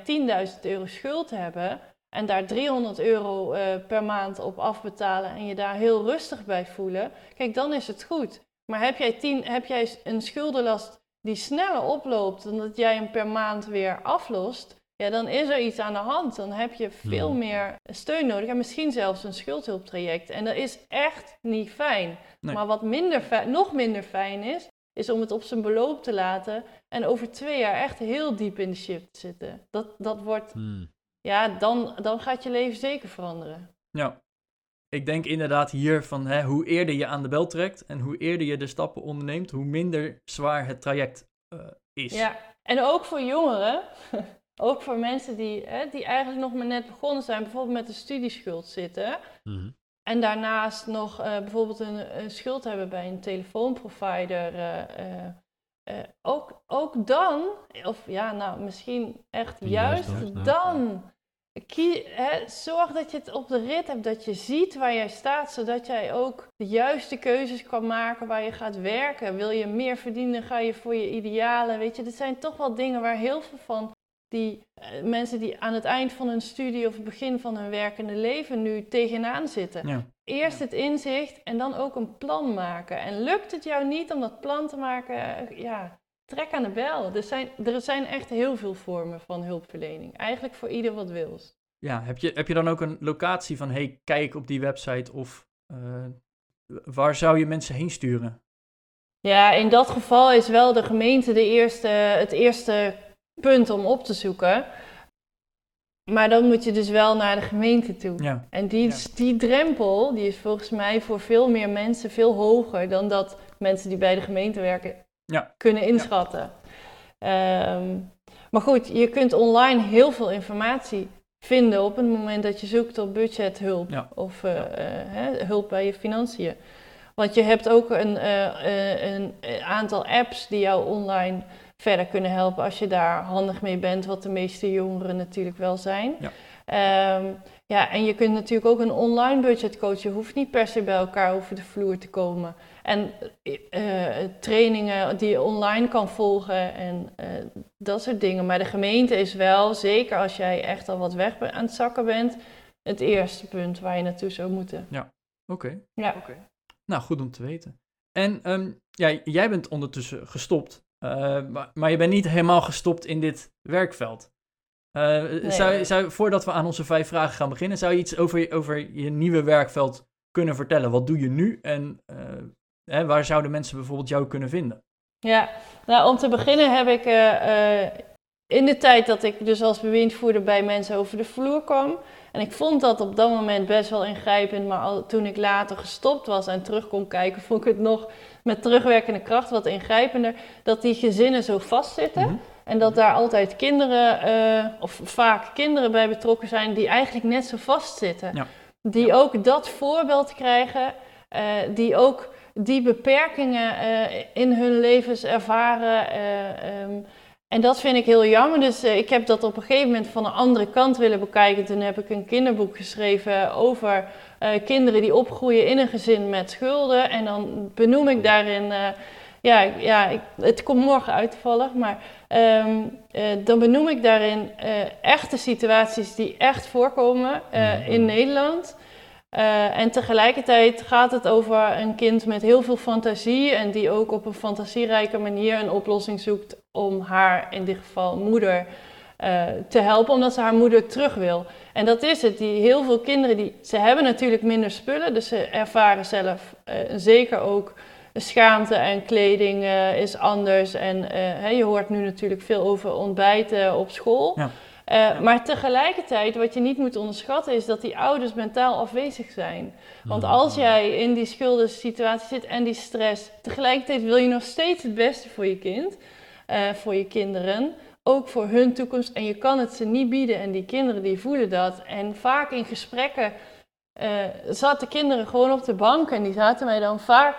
10.000 euro schuld hebben en daar 300 euro eh, per maand op afbetalen en je daar heel rustig bij voelen. Kijk, dan is het goed. Maar heb jij, 10, heb jij een schuldenlast die sneller oploopt dan dat jij hem per maand weer aflost, ja, dan is er iets aan de hand. Dan heb je veel Hmm. meer steun nodig en misschien zelfs een schuldhulptraject. En dat is echt niet fijn. Nee. Maar wat minder nog minder fijn is, is om het op zijn beloop te laten en over twee jaar echt heel diep in de shit te zitten. Dat, dat wordt, Mhm. Ja, dan, dan gaat je leven zeker veranderen. Ja. Ik denk inderdaad hier van hè, hoe eerder je aan de bel trekt en hoe eerder je de stappen onderneemt, hoe minder zwaar het traject eh, is. Ja, en ook voor jongeren, ook voor mensen die, hè, die eigenlijk nog maar net begonnen zijn, bijvoorbeeld met een studieschuld zitten. Mhm. En daarnaast nog eh, bijvoorbeeld een, een schuld hebben bij een telefoonprovider. eh, eh, ook, ook dan, of ja, nou misschien echt Juist juist, dan, ja. dan. Kie, hè, zorg dat je het op de rit hebt, dat je ziet waar jij staat, zodat jij ook de juiste keuzes kan maken waar je gaat werken. Wil je meer verdienen, ga je voor je idealen. Weet je, dit zijn toch wel dingen waar heel veel van die eh, mensen die aan het eind van hun studie of het begin van hun werkende leven nu tegenaan zitten. Ja. Eerst het inzicht en dan ook een plan maken. En lukt het jou niet om dat plan te maken, eh, ja, trek aan de bel. Er zijn, er zijn echt heel veel vormen van hulpverlening. Eigenlijk voor ieder wat wils. Ja, heb je, heb je dan ook een locatie van, hey, kijk op die website of eh, waar zou je mensen heen sturen? Ja, in dat geval is wel de gemeente de eerste, het eerste punt om op te zoeken. Maar dan moet je dus wel naar de gemeente toe. Ja, En die, Ja. die drempel die is volgens mij voor veel meer mensen veel hoger dan dat mensen die bij de gemeente werken Ja. kunnen inschatten. Ehm, maar goed, je kunt online heel veel informatie vinden op het moment dat je zoekt op budgethulp of eh, eh, hè, hulp bij je financiën. Want je hebt ook een, eh, een aantal apps die jou online verder kunnen helpen als je daar handig mee bent, wat de meeste jongeren natuurlijk wel zijn. Ja. Ehm, ja, en je kunt natuurlijk ook een online budgetcoach. Je hoeft niet per se bij elkaar over de vloer te komen. En eh, eh, trainingen die je online kan volgen en eh, dat soort dingen. Maar de gemeente is wel, zeker als jij echt al wat weg aan het zakken bent, het eerste punt waar je naartoe zou moeten. oké. Ja. Nou, goed om te weten. En ja, jij bent ondertussen gestopt, maar, maar je bent niet helemaal gestopt in dit werkveld. Eh, zou, zou, voordat we aan onze vijf vragen gaan beginnen, zou je iets over, je- over je nieuwe werkveld kunnen vertellen? Wat doe je nu en eh, hè, waar zouden mensen bijvoorbeeld jou kunnen vinden? Ja, nou om te beginnen heb ik eh, eh, in de tijd dat ik dus als bewindvoerder bij mensen over de vloer kwam. En ik vond dat op dat moment best wel ingrijpend, maar al, toen ik later gestopt was en terug kon kijken, vond ik het nog met terugwerkende kracht wat ingrijpender. Dat die gezinnen zo vastzitten. Mhm. En dat daar altijd kinderen, eh, of vaak kinderen bij betrokken zijn, die eigenlijk net zo vastzitten. Ja. Die ook dat voorbeeld krijgen, eh, die ook die beperkingen eh, in hun levens ervaren. eh, ehm, en dat vind ik heel jammer. Dus ik heb dat op een gegeven moment van een andere kant willen bekijken. Toen heb ik een kinderboek geschreven over eh, kinderen die opgroeien in een gezin met schulden. En dan benoem ik daarin. eh, ja, ja ik, het komt morgen uit toevallig, maar ehm, eh, dan benoem ik daarin echte situaties die echt voorkomen eh, in Nederland. En tegelijkertijd gaat het over een kind met heel veel fantasie en die ook op een fantasierijke manier een oplossing zoekt om haar, in dit geval moeder, eh, te helpen, omdat ze haar moeder terug wil. En dat is het. Die, heel veel kinderen die, ze hebben natuurlijk minder spullen, dus ze ervaren zelf eh, zeker ook schaamte en kleding eh, is anders. En je hoort nu natuurlijk veel over ontbijten op school. Ja. Maar tegelijkertijd, wat je niet moet onderschatten, is dat die ouders mentaal afwezig zijn. Want als jij in die schuldensituatie zit en die stress, tegelijkertijd wil je nog steeds het beste voor je kind, voor je kinderen, ook voor hun toekomst. En je kan het ze niet bieden en die kinderen die voelen dat. En vaak in gesprekken eh, zaten kinderen gewoon op de bank en die zaten mij dan vaak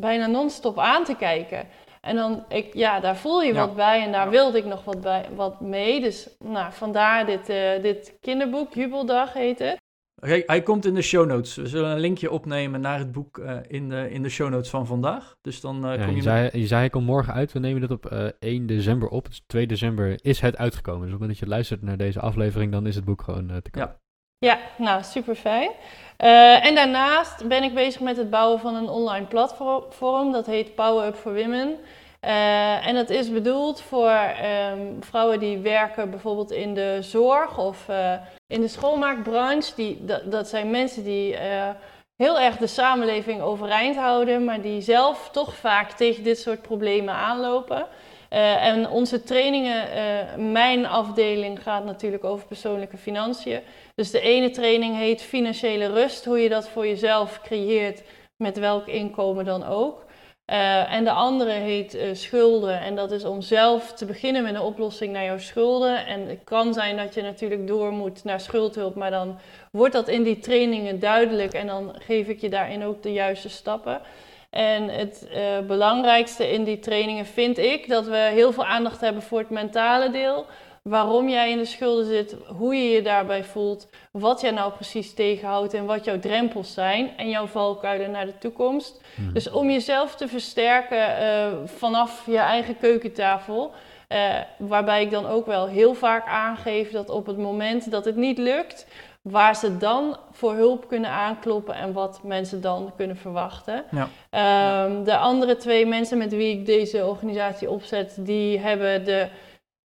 bijna non-stop aan te kijken. En dan, ik, ja, daar voel je Ja. wat bij en daar Ja. wilde ik nog wat, bij, wat mee. Dus nou, vandaar dit, eh, dit kinderboek, Jubeldag heet het. Oké, hij komt in de show notes. We zullen een linkje opnemen naar het boek eh, in, de, in de show notes van vandaag. Dus dan eh, Ja, kom je, je... zei, je zei hij komt morgen uit. We nemen dit op eh, 1 december op. Dus 2 december is het uitgekomen. Dus op het moment dat je luistert naar deze aflevering, dan is het boek gewoon te koop. Ja. Ja, nou super fijn. Eh, en daarnaast ben ik bezig met het bouwen van een online platform. Dat heet Power Up for Women. Eh, en dat is bedoeld voor ehm, vrouwen die werken bijvoorbeeld in de zorg of eh, in de schoonmaakbranche. Die, dat, zijn mensen die eh, heel erg de samenleving overeind houden, maar die zelf toch vaak tegen dit soort problemen aanlopen. En onze trainingen, mijn afdeling gaat natuurlijk over persoonlijke financiën. Dus de ene training heet financiële rust, hoe je dat voor jezelf creëert, met welk inkomen dan ook. Eh, en de andere heet eh, schulden. En dat is om zelf te beginnen met een oplossing naar jouw schulden. En het kan zijn dat je natuurlijk door moet naar schuldhulp, maar dan wordt dat in die trainingen duidelijk en dan geef ik je daarin ook de juiste stappen. En het eh, belangrijkste in die trainingen vind ik dat we heel veel aandacht hebben voor het mentale deel. Waarom jij in de schulden zit, hoe je je daarbij voelt, wat jij nou precies tegenhoudt en wat jouw drempels zijn en jouw valkuilen naar de toekomst. Mhm. Dus om jezelf te versterken eh, vanaf je eigen keukentafel. eh, waarbij ik dan ook wel heel vaak aangeef dat op het moment dat het niet lukt, waar ze dan voor hulp kunnen aankloppen en wat mensen dan kunnen verwachten. Ja. Ehm, de andere twee mensen met wie ik deze organisatie opzet, die hebben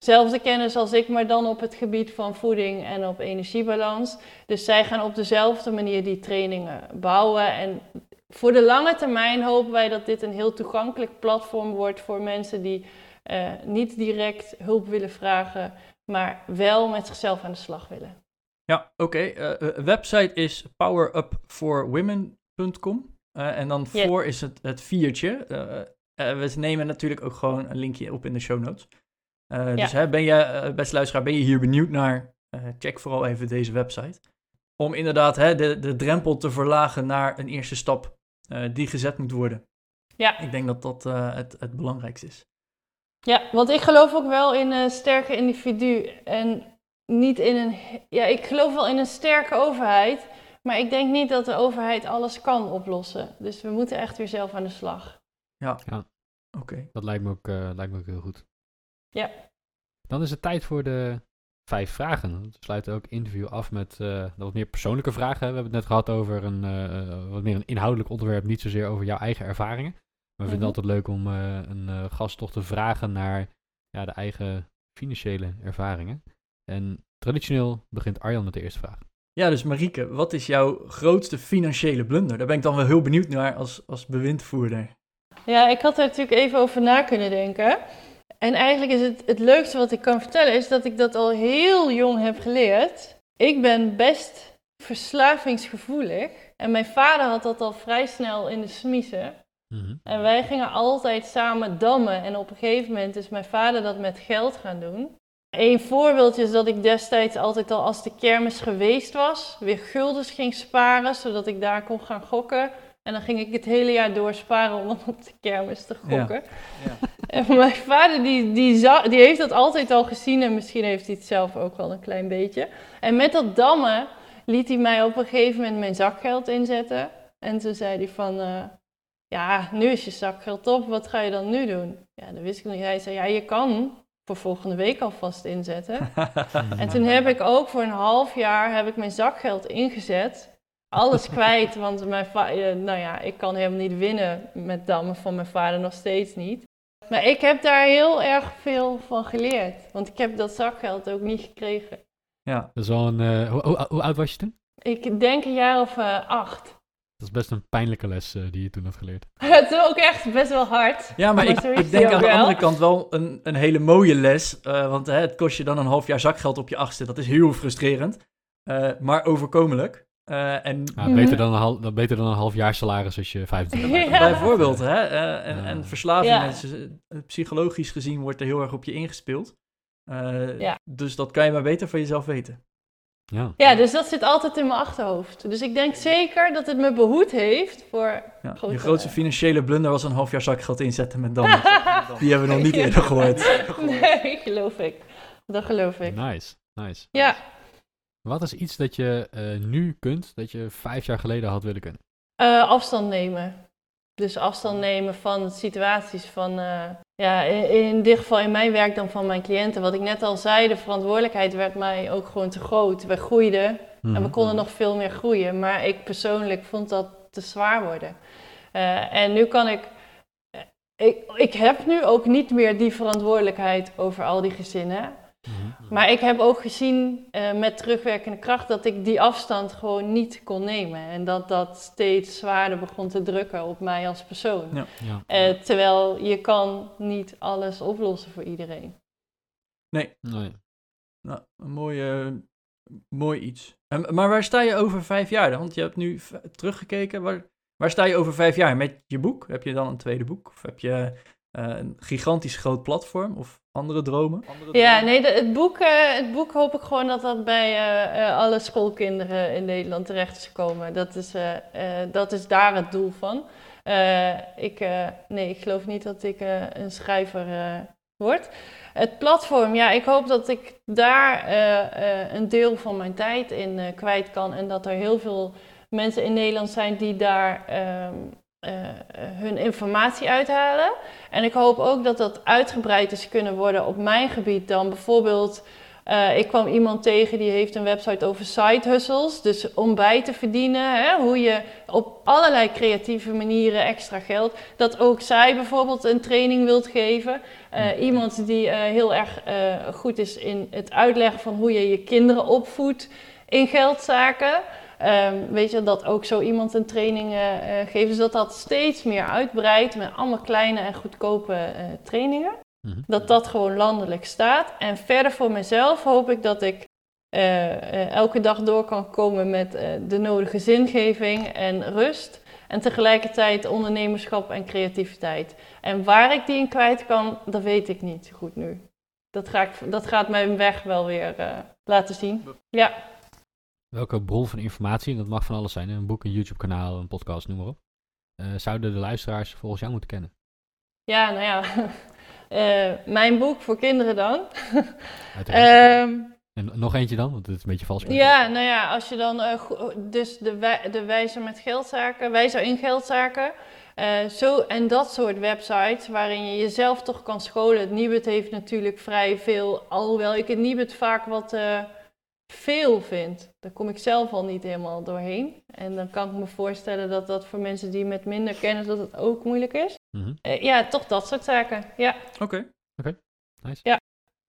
dezelfde kennis als ik, maar dan op het gebied van voeding en op energiebalans. Dus zij gaan op dezelfde manier die trainingen bouwen. En voor de lange termijn hopen wij dat dit een heel toegankelijk platform wordt voor mensen die eh, niet direct hulp willen vragen, maar wel met zichzelf aan de slag willen. Ja, oké. eh, eh, website is powerupforwomen.com. En dan voor is het, het viertje. We nemen natuurlijk ook gewoon een linkje op in de show notes. Eh, Dus hè, ben je, eh, beste luisteraar, ben je hier benieuwd naar? eh, check vooral even deze website. Om inderdaad hè, de, de drempel te verlagen naar een eerste stap eh, die gezet moet worden. Ja. Ik denk dat dat eh, het, het belangrijkste is. Ja, want ik geloof ook wel in een sterke individu en niet in een. Ja, ik geloof wel in een sterke overheid, maar ik denk niet dat de overheid alles kan oplossen. Dus we moeten echt weer zelf aan de slag. Oké. Dat lijkt me, ook, eh, lijkt me ook heel goed. Ja. Dan is het tijd voor de vijf vragen. We sluiten ook het interview af met eh, wat meer persoonlijke vragen. We hebben het net gehad over een eh, eh, wat meer een inhoudelijk onderwerp, niet zozeer over jouw eigen ervaringen. Maar we vinden het Mhm. altijd leuk om eh, een eh, gast toch te vragen naar ja, de eigen financiële ervaringen. En traditioneel begint Arjan met de eerste vraag. Ja, dus Marieke, wat is jouw grootste financiële blunder? Daar ben ik dan wel heel benieuwd naar als, als bewindvoerder. Ja, ik had er natuurlijk even over na kunnen denken. En eigenlijk is het het leukste wat ik kan vertellen, is dat ik dat al heel jong heb geleerd. Ik ben best verslavingsgevoelig. En mijn vader had dat al vrij snel in de smiezen. Mhm. En wij gingen altijd samen dammen. En op een gegeven moment is mijn vader dat met geld gaan doen. Een voorbeeldje is dat ik destijds altijd al als de kermis geweest was, weer guldens ging sparen, zodat ik daar kon gaan gokken. En dan ging ik het hele jaar door sparen om op de kermis te Ja. gokken. Ja. En mijn vader die, die, die heeft dat altijd al gezien en misschien heeft hij het zelf ook wel een klein beetje. En met dat dammen liet hij mij op een gegeven moment mijn zakgeld inzetten. En toen zei hij van, eh, ja, nu is je zakgeld op, wat ga je dan nu doen? Ja, dat wist ik niet. Hij zei, ja, je kan voor volgende week alvast inzetten. En toen heb ik ook voor een half jaar heb ik mijn zakgeld ingezet. Alles kwijt, want mijn eh, nou ja, ik kan helemaal niet winnen met dammen van mijn vader, nog steeds niet. Maar ik heb daar heel erg veel van geleerd. Want ik heb dat zakgeld ook niet gekregen. ja, Dat is wel een... eh, hoe, hoe, hoe oud was je toen? Ik denk een jaar of eh, acht. Dat is best een pijnlijke les eh, die je toen had geleerd. Het is ook echt best wel hard. ja maar, Maar ik, ik denk aan de wel. andere kant wel een, een hele mooie les. eh, want hè, het kost je dan een half jaar zakgeld op je achtste. Dat is heel frustrerend, eh, maar overkomelijk. Eh, en Ja, Mhm. beter, dan een half, beter dan een half jaar salaris als je 25 bent. Ja. Bijvoorbeeld, hè? eh, en, Ja. en verslaving, Ja. is, eh, psychologisch gezien, wordt er heel erg op je ingespeeld. Eh, Ja. Dus dat kan je maar beter van jezelf weten. Ja. Ja, dus dat zit altijd in mijn achterhoofd. Dus ik denk zeker dat het me behoed heeft voor... Ja. Je grootste financiële blunder was een half jaar zakgeld inzetten met dammen. Die hebben we nog niet eerder gehoord. Nee, geloof ik. Dat geloof ik. Nice, nice. Ja, Wat is iets dat je eh, nu kunt, dat je vijf jaar geleden had willen kunnen? eh, afstand nemen. Dus afstand nemen van situaties van, eh, ja, in, in dit geval in mijn werk dan van mijn cliënten. Wat ik net al zei, de verantwoordelijkheid werd mij ook gewoon te groot. We groeiden en we Mhm. konden nog veel meer groeien. Maar ik persoonlijk vond dat te zwaar worden. En nu kan ik, ik... Ik heb nu ook niet meer die verantwoordelijkheid over al die gezinnen. Maar ik heb ook gezien eh, met terugwerkende kracht dat ik die afstand gewoon niet kon nemen. En dat dat steeds zwaarder begon te drukken op mij als persoon. Ja. Ja. Eh, terwijl je kan niet alles oplossen voor iedereen. Nee. Nou, een mooi, eh, mooi iets. En, maar waar sta je over vijf jaar dan? Want je hebt nu teruggekeken. Waar, waar sta je over vijf jaar? Met je boek? Heb je dan een tweede boek? Of heb je eh, een gigantisch groot platform? Of andere dromen? Ja, nee, de- het, boek, eh, het boek hoop ik gewoon dat dat bij eh, eh, alle schoolkinderen in Nederland terecht is gekomen. Dat is, eh, eh, dat is daar het doel van. Eh, ik, eh, nee, ik geloof niet dat ik eh, een schrijver eh, word. Het platform, ja, ik hoop dat ik daar eh, eh, een deel van mijn tijd in eh, kwijt kan. En dat er heel veel mensen in Nederland zijn die daar ehm, eh, hun informatie uithalen. En ik hoop ook dat dat uitgebreid is kunnen worden op mijn gebied dan. Bijvoorbeeld, eh, ik kwam iemand tegen die heeft een website over side hustles. Dus om bij te verdienen, hè, hoe je op allerlei creatieve manieren extra geld. Dat ook zij bijvoorbeeld een training wilt geven. Eh, iemand die heel erg goed is in het uitleggen van hoe je je kinderen opvoedt in geldzaken. Ehm, weet je, dat ook zo iemand een training eh, eh, geeft. Dus dat dat steeds meer uitbreidt met allemaal kleine en goedkope eh, trainingen. Mhm. Dat dat gewoon landelijk staat. En verder voor mezelf hoop ik dat ik elke dag door kan komen met eh, de nodige zingeving en rust. En tegelijkertijd ondernemerschap en creativiteit. En waar ik die in kwijt kan, dat weet ik niet goed nu. Dat, ga ik, dat gaat mijn weg wel weer eh, laten zien. Ja. Welke bron van informatie, en dat mag van alles zijn, een boek, een YouTube-kanaal, een podcast, noem maar op, eh, zouden de luisteraars volgens jou moeten kennen? Ja, nou ja. Eh, mijn boek voor kinderen dan. Ehm, en nog eentje dan, want het is een beetje vals. ja, nou ja, als je dan. eh, dus de, wij- de wijzer met geldzaken, wijzer in geldzaken. zo, en dat soort websites waarin je jezelf toch kan scholen. Het Nibud heeft natuurlijk vrij veel, alhoewel ik het Nibud vaak wat veel vind. Daar kom ik zelf al niet helemaal doorheen. En dan kan ik me voorstellen dat dat voor mensen die met minder kennis dat het ook moeilijk is. Mhm. Eh, ja, toch dat soort zaken. Ja. Oké. Oké, nice. Ja.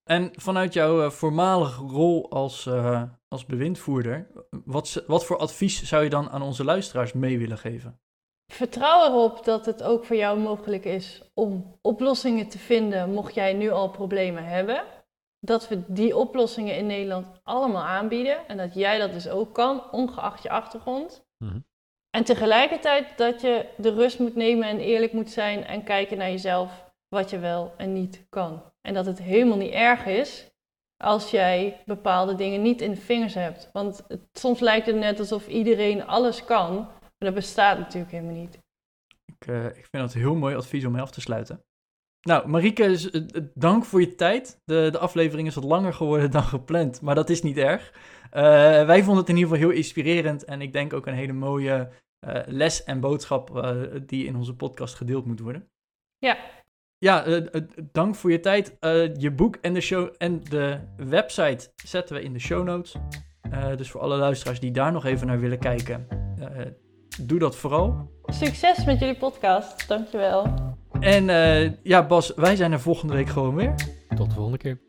En vanuit jouw eh, voormalige rol als, eh, als bewindvoerder, wat, wat voor advies zou je dan aan onze luisteraars mee willen geven? Vertrouw erop dat het ook voor jou mogelijk is om oplossingen te vinden, mocht jij nu al problemen hebben. Dat we die oplossingen in Nederland allemaal aanbieden en dat jij dat dus ook kan, ongeacht je achtergrond. Mhm. En tegelijkertijd dat je de rust moet nemen en eerlijk moet zijn en kijken naar jezelf wat je wel en niet kan. En dat het helemaal niet erg is als jij bepaalde dingen niet in de vingers hebt. Want het- soms lijkt het net alsof iedereen alles kan, maar dat bestaat natuurlijk helemaal niet. Ik, eh, ik vind dat heel mooi advies om mee af te sluiten. Nou, Marieke, eh, eh, dank voor je tijd. De, de aflevering is wat langer geworden dan gepland, maar dat is niet erg. Eh, wij vonden het in ieder geval heel inspirerend en ik denk ook een hele mooie les en boodschap die in onze podcast gedeeld moet worden. Ja. Ja, dank voor je tijd. Je boek en de, show, en de website zetten we in de show notes. Dus voor alle luisteraars die daar nog even naar willen kijken, doe dat vooral. Succes met jullie podcast, dankjewel. En eh, ja, Bas, wij zijn er volgende week gewoon weer. Tot de volgende keer.